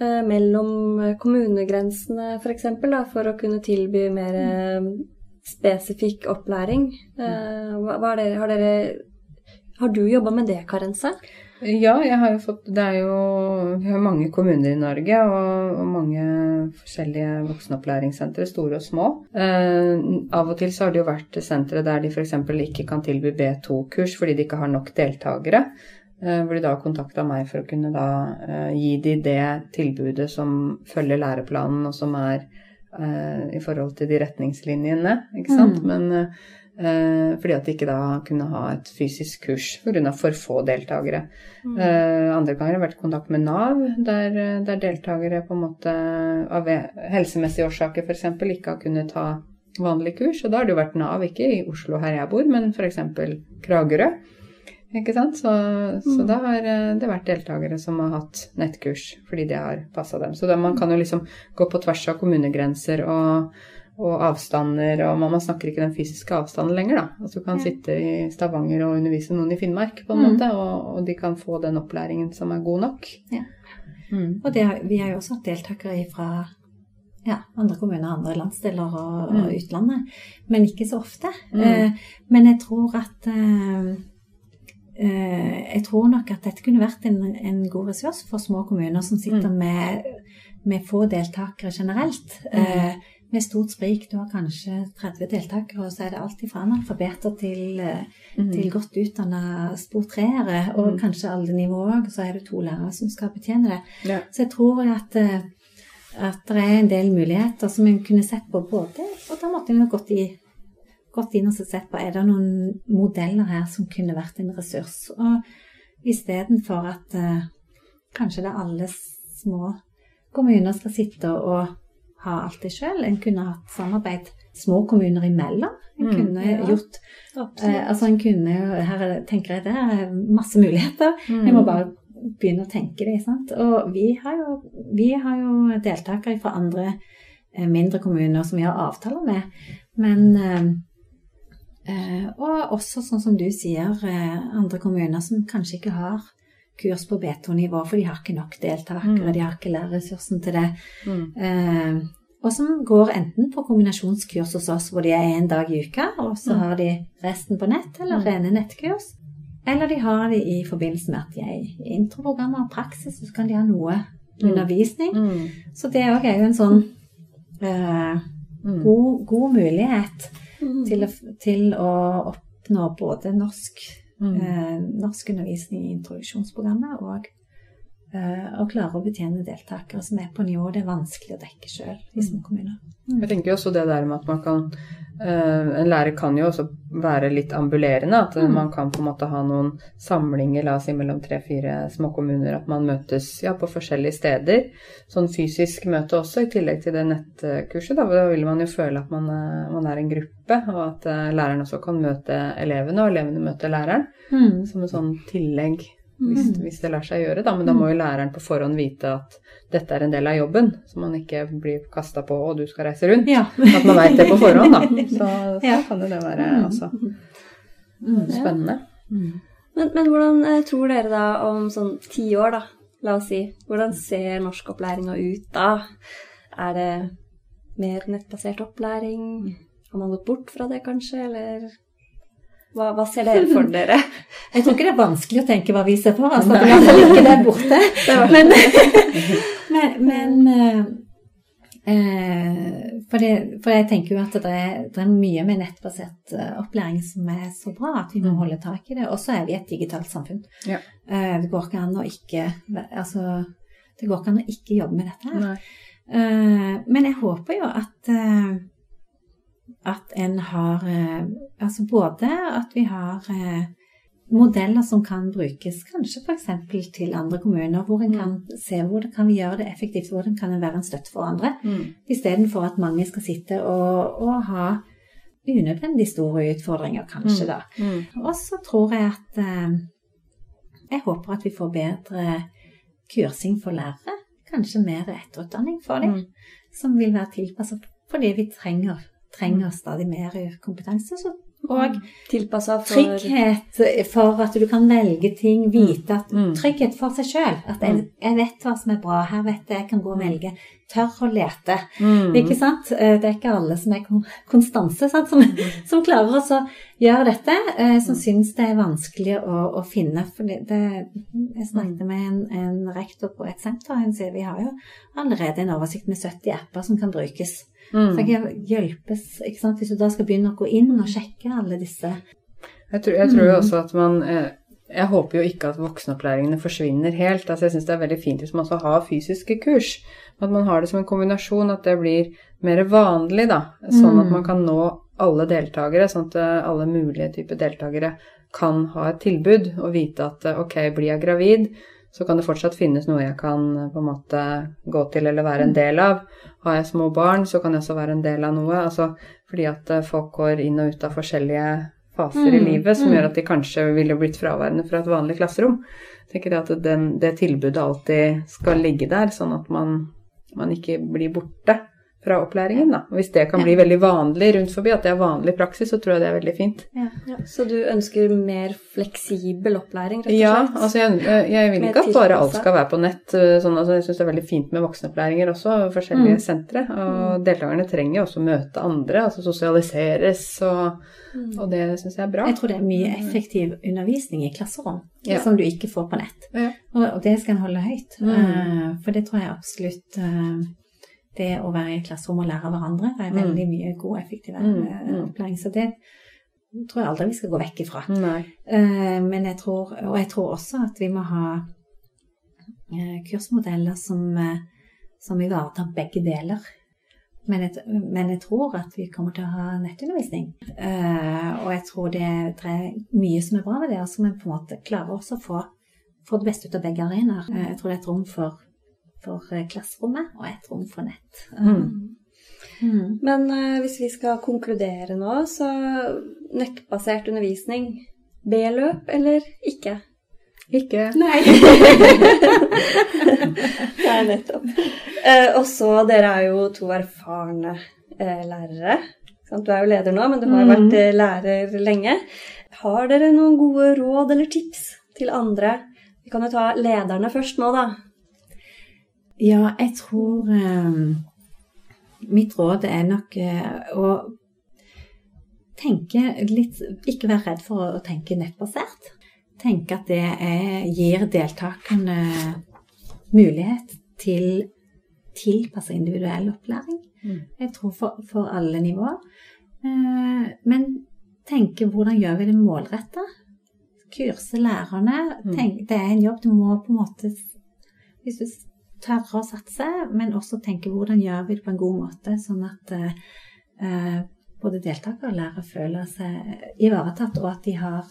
S1: eh, mellom kommunegrensene f.eks., for, eksempel, for å kunne tilby mer eh, spesifikk opplæring? Eh, det, har dere har du jobba med det, Karense?
S3: Ja, jeg har jo fått Det er jo Vi har mange kommuner i Norge og, og mange forskjellige voksenopplæringssentre, store og små. Eh, av og til så har det jo vært sentre der de f.eks. ikke kan tilby B2-kurs fordi de ikke har nok deltakere. Eh, hvor de da kontakta meg for å kunne da eh, gi de det tilbudet som følger læreplanen, og som er eh, i forhold til de retningslinjene, ikke sant.
S4: Mm.
S3: Men fordi at de ikke da kunne ha et fysisk kurs pga. for få deltakere. Mm. andre ganger har jeg vært i kontakt med Nav, der, der deltakere på en måte av helsemessige årsaker f.eks. ikke har kunnet ta vanlig kurs. Og da har det jo vært Nav, ikke i Oslo her jeg bor, men f.eks. Kragerø. Ikke sant? Så, så da har eh, det vært deltakere som har hatt nettkurs fordi det har passa dem. Så da, man kan jo liksom gå på tvers av kommunegrenser og, og avstander, og man, man snakker ikke den fysiske avstanden lenger, da. Altså du kan
S4: Ja.
S3: sitte i Stavanger og undervise noen i Finnmark, på en
S4: Mm.
S3: måte, og, og de kan få den opplæringen som er god nok.
S4: Ja.
S3: Mm.
S4: Og det, vi har jo også hatt deltakere fra ja, andre kommuner, andre landsdeler og, og
S3: Mm.
S4: utlandet, men ikke så ofte.
S3: Mm.
S4: Eh, men jeg tror at eh, Jeg tror nok at dette kunne vært en, en god ressurs for små kommuner som sitter
S3: Mm.
S4: med, med få deltakere generelt. Eh, med stort sprik. Du har kanskje 30 deltakere, og så er det alt fra analfabeter til, eh,
S3: Mm.
S4: til godt utdanna spor-treere, og
S3: Mm.
S4: kanskje alle nivåer òg. Så er det to lærere som skal betjene det.
S3: Ja.
S4: Så jeg tror at, eh, at det er en del muligheter som en kunne sett på både Og da måtte en gått, i, gått inn og sett på er det noen modeller her som kunne vært en ressurs. Og istedenfor at eh, kanskje det er alle små kommuner skal sitte og ha alt det sjøl. En kunne hatt samarbeid små kommuner imellom. En
S3: Mm,
S4: kunne
S1: ja.
S4: gjort eh, Altså en kunne Her er tenker jeg det er masse muligheter.
S3: Mm.
S4: Jeg må bare begynne å tenke det. sant? Og vi har jo, vi har jo deltakere fra andre eh, mindre kommuner som vi har avtaler med. Men eh, Og også, sånn som du sier, eh, andre kommuner som kanskje ikke har kurs på B2-nivå, for de har ikke nok deltakere,
S3: Mm.
S4: de har ikke lærerressursen til det.
S3: Mm.
S4: Eh, og som går enten på kombinasjonskurs hos oss, hvor de er en dag i uka, og så
S3: Mm.
S4: har de resten på nett, eller
S3: Mm.
S4: rene nettkurs. Eller de har det i forbindelse med at de er i introprogrammer og praksis, så kan de ha noe
S3: Mm.
S4: undervisning.
S3: Mm.
S4: Så det òg er jo en sånn eh,
S3: Mm.
S4: god, god mulighet
S1: Mm.
S4: til å, til å oppnå både norsk,
S3: Mm.
S4: eh, norsk undervisning i introduksjonsprogrammet og eh, å klare å betjene deltakere som er på nivå det er vanskelig å dekke sjøl i små kommuner.
S3: Jeg tenker også det der med at man kan eh, En lærer kan jo også være litt ambulerende. At
S4: Mm.
S3: man kan på en måte ha noen samlinger, la oss si mellom tre-fire småkommuner. At man møtes ja, på forskjellige steder. Sånn fysisk møte også, i tillegg til det nettkurset. Da, da vil man jo føle at man, eh, man er en gruppe, og at eh, læreren også kan møte elevene, og elevene møter læreren.
S4: Mm.
S3: Som et sånn tillegg, hvis,
S4: Mm.
S3: hvis det lar seg gjøre. Da. Men da må jo læreren på forhånd vite at dette er en del av jobben, så man ikke blir kasta på 'å, du skal reise rundt'.
S4: Ja.
S3: At man veit det på forhånd, da. [laughs] Så, så
S4: Ja.
S3: kan jo det være også
S4: Mm.
S3: spennende.
S1: Men, men hvordan eh, tror dere da om sånn ti år, da? La oss si. Hvordan ser norskopplæringa ut da? Er det mer nettbasert opplæring? Har man gått bort fra det, kanskje, eller hva, hva ser dere for dere? [laughs]
S4: Jeg tror ikke det er vanskelig å tenke hva vi ser for oss, Altså, ikke er borte. [laughs] Men, [laughs] men, men eh, eh, for, det, for, jeg tenker jo at det er, det er, mye med nettbasert eh, opplæring som er så bra at vi må mm. holde tak i det. Og så er vi et digitalt samfunn. Ja. Eh, det går ikke an å ikke Altså, det går ikke an å ikke jobbe med dette her. Eh, men jeg håper jo at eh, at en har Altså både at vi har modeller som kan brukes kanskje f.eks. til andre kommuner, hvor en kan mm. se hvordan kan vi gjøre det effektivt, hvordan kan en være en støtte for andre, mm. istedenfor at mange skal sitte og, og, ha unødvendig store utfordringer, kanskje, mm. da. Mm. Og så tror jeg at eh, Jeg håper at vi får bedre kursing for lærere, kanskje mer etterutdanning for dem, mm. som vil være tilpasset fordi vi trenger, trenger stadig mer kompetanse. Så og mm. for... trygghet for at du kan velge ting, mm. vite at mm. Trygghet for seg sjøl. At jeg, jeg, vet hva som er bra, her vet jeg jeg kan gå og velge. Tør å lete. Mm. Ikke sant? Eh, det er ikke alle som er konstanse, sant? Som, som klarer å gjøre dette, eh, som syns det er vanskelig å, å finne. For det, det, jeg snakket med en, en rektor på et senter, hun sier vi har jo allerede en oversikt med 70 apper som kan brukes. Mm. Så jeg hjelpes, ikke sant? Hvis du da skal begynne å gå inn og sjekke alle disse
S3: Jeg tror, jeg tror jo mm. også at man eh, Jeg håper jo ikke at voksenopplæringene forsvinner helt. altså Jeg syns det er veldig fint hvis man også har fysiske kurs. At man har det som en kombinasjon, at det blir mer vanlig, da. Sånn at man mm. kan nå alle deltakere, sånn at eh, alle mulige typer deltakere kan ha et tilbud og vite at eh, ok, blir jeg gravid, så kan det fortsatt finnes noe jeg kan eh, på en måte gå til eller være en del av. Har jeg små barn, så kan jeg også være en del av noe. Altså, fordi at eh, folk går inn og ut av forskjellige faser mm, i livet som mm. gjør at de kanskje ville blitt fraværende fra et vanlig klasserom. Jeg tenker at den, det tilbudet alltid skal ligge der, sånn at man, man ikke blir borte fra opplæringen. Da. Og hvis det kan bli ja. veldig vanlig rundt forbi, at det er vanlig praksis, så tror jeg det er veldig fint.
S1: Ja. Ja. Så du ønsker mer fleksibel opplæring, rett og slett?
S3: Ja, altså jeg, jeg vil ikke at bare alt skal være på nett. Eh, sånn, altså jeg syns det er veldig fint med voksenopplæringer også, forskjellige mm. sentre. Og mm. deltakerne trenger også møte andre, altså sosialiseres, og, mm. og det syns jeg er bra.
S4: Jeg tror det er mye effektiv undervisning i klasserom som du ikke får på nett. Og, det skal en holde høyt. Mm. Uh, for det tror jeg absolutt uh, det å være i klasserom og lære av hverandre. Er mm. veldig mye god, og effektiv mm, eh, mm. opplæring. Så det tror jeg aldri vi skal gå vekk ifra. Uh, men jeg tror, og jeg tror også at vi må ha uh, kursmodeller som, uh, som ivaretar begge deler. Men jeg, men jeg, tror at vi kommer til å ha nettundervisning. og jeg tror det, det, er mye som er bra ved det, og som vi på en måte klarer også å få, få det beste ut av begge arenaer. jeg tror det er et rom for for eh, klasserommet og et rom for nett. Mm.
S1: Mm. Men uh, hvis vi skal konkludere nå, så nettbasert undervisning B-løp eller ikke?
S3: Ikke.
S1: Nei. [laughs] Nei, nettopp. Uh, og så, dere er jo to erfarne uh, lærere. Du er jo leder nå, men du har jo vært mm. lærer lenge. Har dere noen gode råd eller tips til andre? Vi kan jo ta lederne først nå, da.
S4: Ja, jeg tror eh, Mitt råd er nok eh, å tenke litt Ikke være redd for å tenke nettbasert. Tenke at det er, gir deltakerne mulighet til tilpassa individuell opplæring. Mm. Jeg tror for, for alle nivåer. Eh, men tenke hvordan gjør vi det målretta? Kurse lærerne. Mm. Tenk, det er en jobb du må på en måte Hvis du tørre å satse, men også tenke hvordan gjør vi det på en god måte, sånn at eh, både deltaker og lærere føler seg ivaretatt, og at de har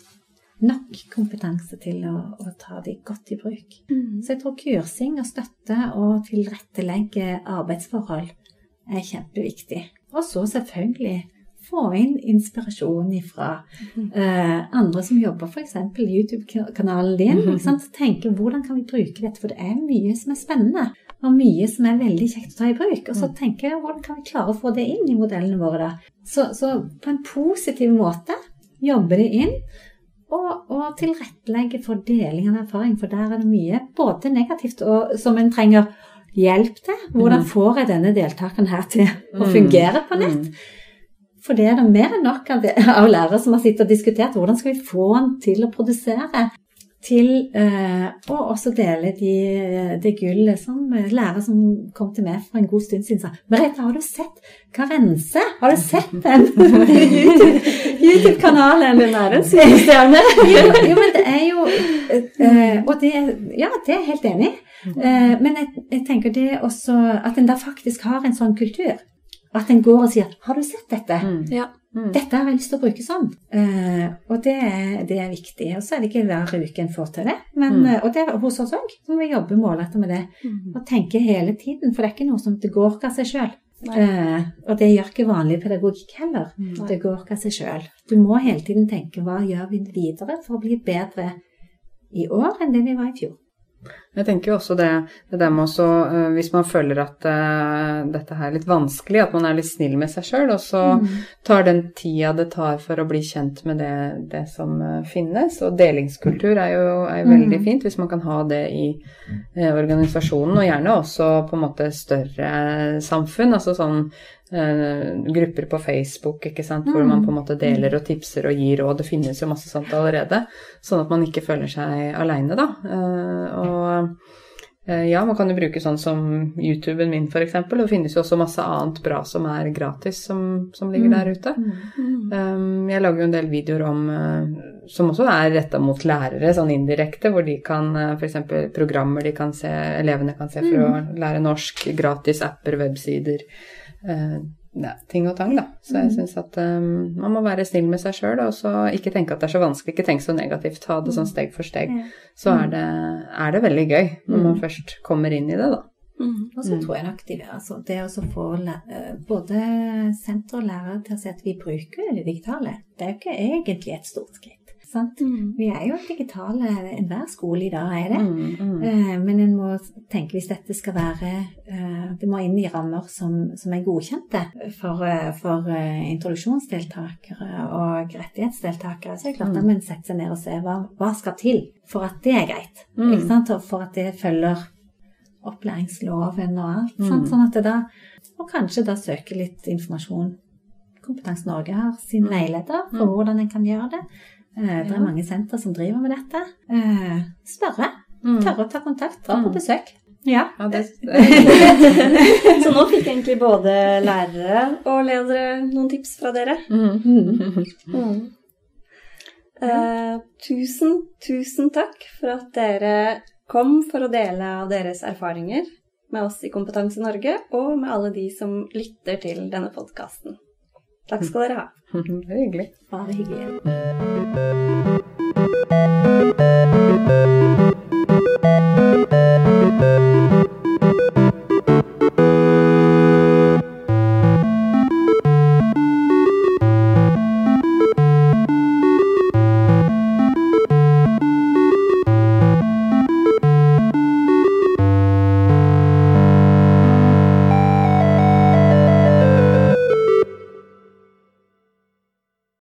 S4: nok kompetanse til å, å ta de godt i bruk. Mm. Så jeg tror kursing og støtte og tilrettelegge arbeidsforhold er kjempeviktig. Og så selvfølgelig få inn inspirasjon fra mm. uh, andre som jobber, f.eks. YouTube-kanalen din. Mm -hmm. Tenke hvordan kan vi bruke dette, for det er mye som er spennende. Og mye som er veldig kjekt å ta i bruk. Og så tenke tenker jeg hvordan kan vi klare å få det inn i modellene våre, da. Så, så på en positiv måte jobbe det inn. og, og tilrettelegge for deling av erfaring, for der er det mye både negativt og som en trenger hjelp til. Hvordan
S3: Mm.
S4: får jeg denne deltakeren her til å
S3: Mm.
S4: fungere på nett? For det er det mer enn nok av, [laughs] av lærere som har sittet og diskutert hvordan skal vi få den til å produsere. Til eh, å også dele de, det gullet som eh, lærere som kom til meg for en god stund siden sa Merete, har du sett Karense? Har du sett den? YouTube- [laughs] YouTube-kanalen?
S1: Den er en superstjerne.
S4: jo, jo, men det er jo eh, Og det Ja, det er jeg helt enig i. Eh, men jeg, jeg tenker det også At en da faktisk har en sånn kultur. At en går og sier 'Har du sett dette?'
S3: Mm.
S1: Ja.
S3: Mm.
S4: Dette har jeg lyst til å bruke sånn. Eh, og det er, det er viktig. Og så er det ikke hver uke en får til det. Men,
S3: Mm.
S4: eh, Og det er hos oss òg. Så må vi jobbe målrettet med det. Og tenke hele tiden. For det er ikke noe som det går av seg sjøl.
S1: Nei.
S4: Eh, og det gjør ikke vanlig pedagogikk heller.
S3: Mm.
S4: Det går ikke av seg sjøl. Du må hele tiden tenke hva gjør vi videre for å bli bedre i år enn det vi var i fjor.
S3: Jeg tenker jo også det, det der med også, øh, hvis man føler at uh, dette her er litt vanskelig, at man er litt snill med seg sjøl, og så
S4: Mm.
S3: tar den tida det tar for å bli kjent med det, det som øh, finnes. Og delingskultur er jo, er jo veldig
S4: Mm.
S3: fint hvis man kan ha det i uh, organisasjonen, og gjerne også på en måte større samfunn. Altså sånn eh, grupper på Facebook, ikke sant, hvor man på en måte deler og tipser og gir råd. Det finnes jo masse sånt allerede, sånn at man ikke føler seg aleine, da. Eh, og eh, ja, man kan jo bruke sånn som YouTuben min, f.eks. Det finnes jo også masse annet bra som er gratis, som, som ligger der ute. Um, jeg lager jo en del videoer om eh, som også er retta mot lærere, sånn indirekte, hvor de kan f.eks. programmer de kan se, elevene kan se for å lære norsk, gratis apper, websider, eh, ja, ting og tang, da. Så jeg syns at um, man må være snill med seg sjøl, og så ikke tenke at det er så vanskelig, ikke tenke så negativt, ta det sånn steg for steg. Så er det, er det veldig gøy når man først kommer inn i det, da.
S1: Mm.
S4: Og så tror jeg nok de, altså, det å få eh, både senter og lærere til å si at vi bruker det digitale, det er jo ikke egentlig et stort skritt. Sant?
S1: Mm.
S4: Vi er jo digitale, enhver skole i dag er det.
S3: Mm, mm.
S4: Eh, Men en må tenke hvis dette skal være eh, Det må inn i rammer som, som er godkjente for, eh, for eh, introduksjonsdeltakere og rettighetsdeltakere. Så er det klart
S3: Mm.
S4: da må en seg ned og ser hva, hva skal til for at det er greit.
S3: Mm.
S4: Ikke sant? Og for at det følger opplæringsloven og alt.
S3: Mm.
S4: Sånn at det da Og kanskje da søke litt informasjon. Kompetanse Norge har sin veileder for hvordan en kan gjøre det. Eh, Det er mange senter som driver med dette. Eh, Spørre.
S3: Mm.
S4: Tørre å ta kontakt. Dra på
S3: Mm.
S4: besøk. Ja.
S3: Ja, det, [laughs]
S1: Så nå fikk egentlig både lærere og ledere noen tips fra dere. mm. Eh, tusen, tusen takk for at dere kom for å dele av deres erfaringer med oss i Kompetanse Norge, og med alle de som lytter til denne podkasten. Takk skal dere ha. [laughs]
S3: Det er hyggelig.
S4: Bare hyggelig.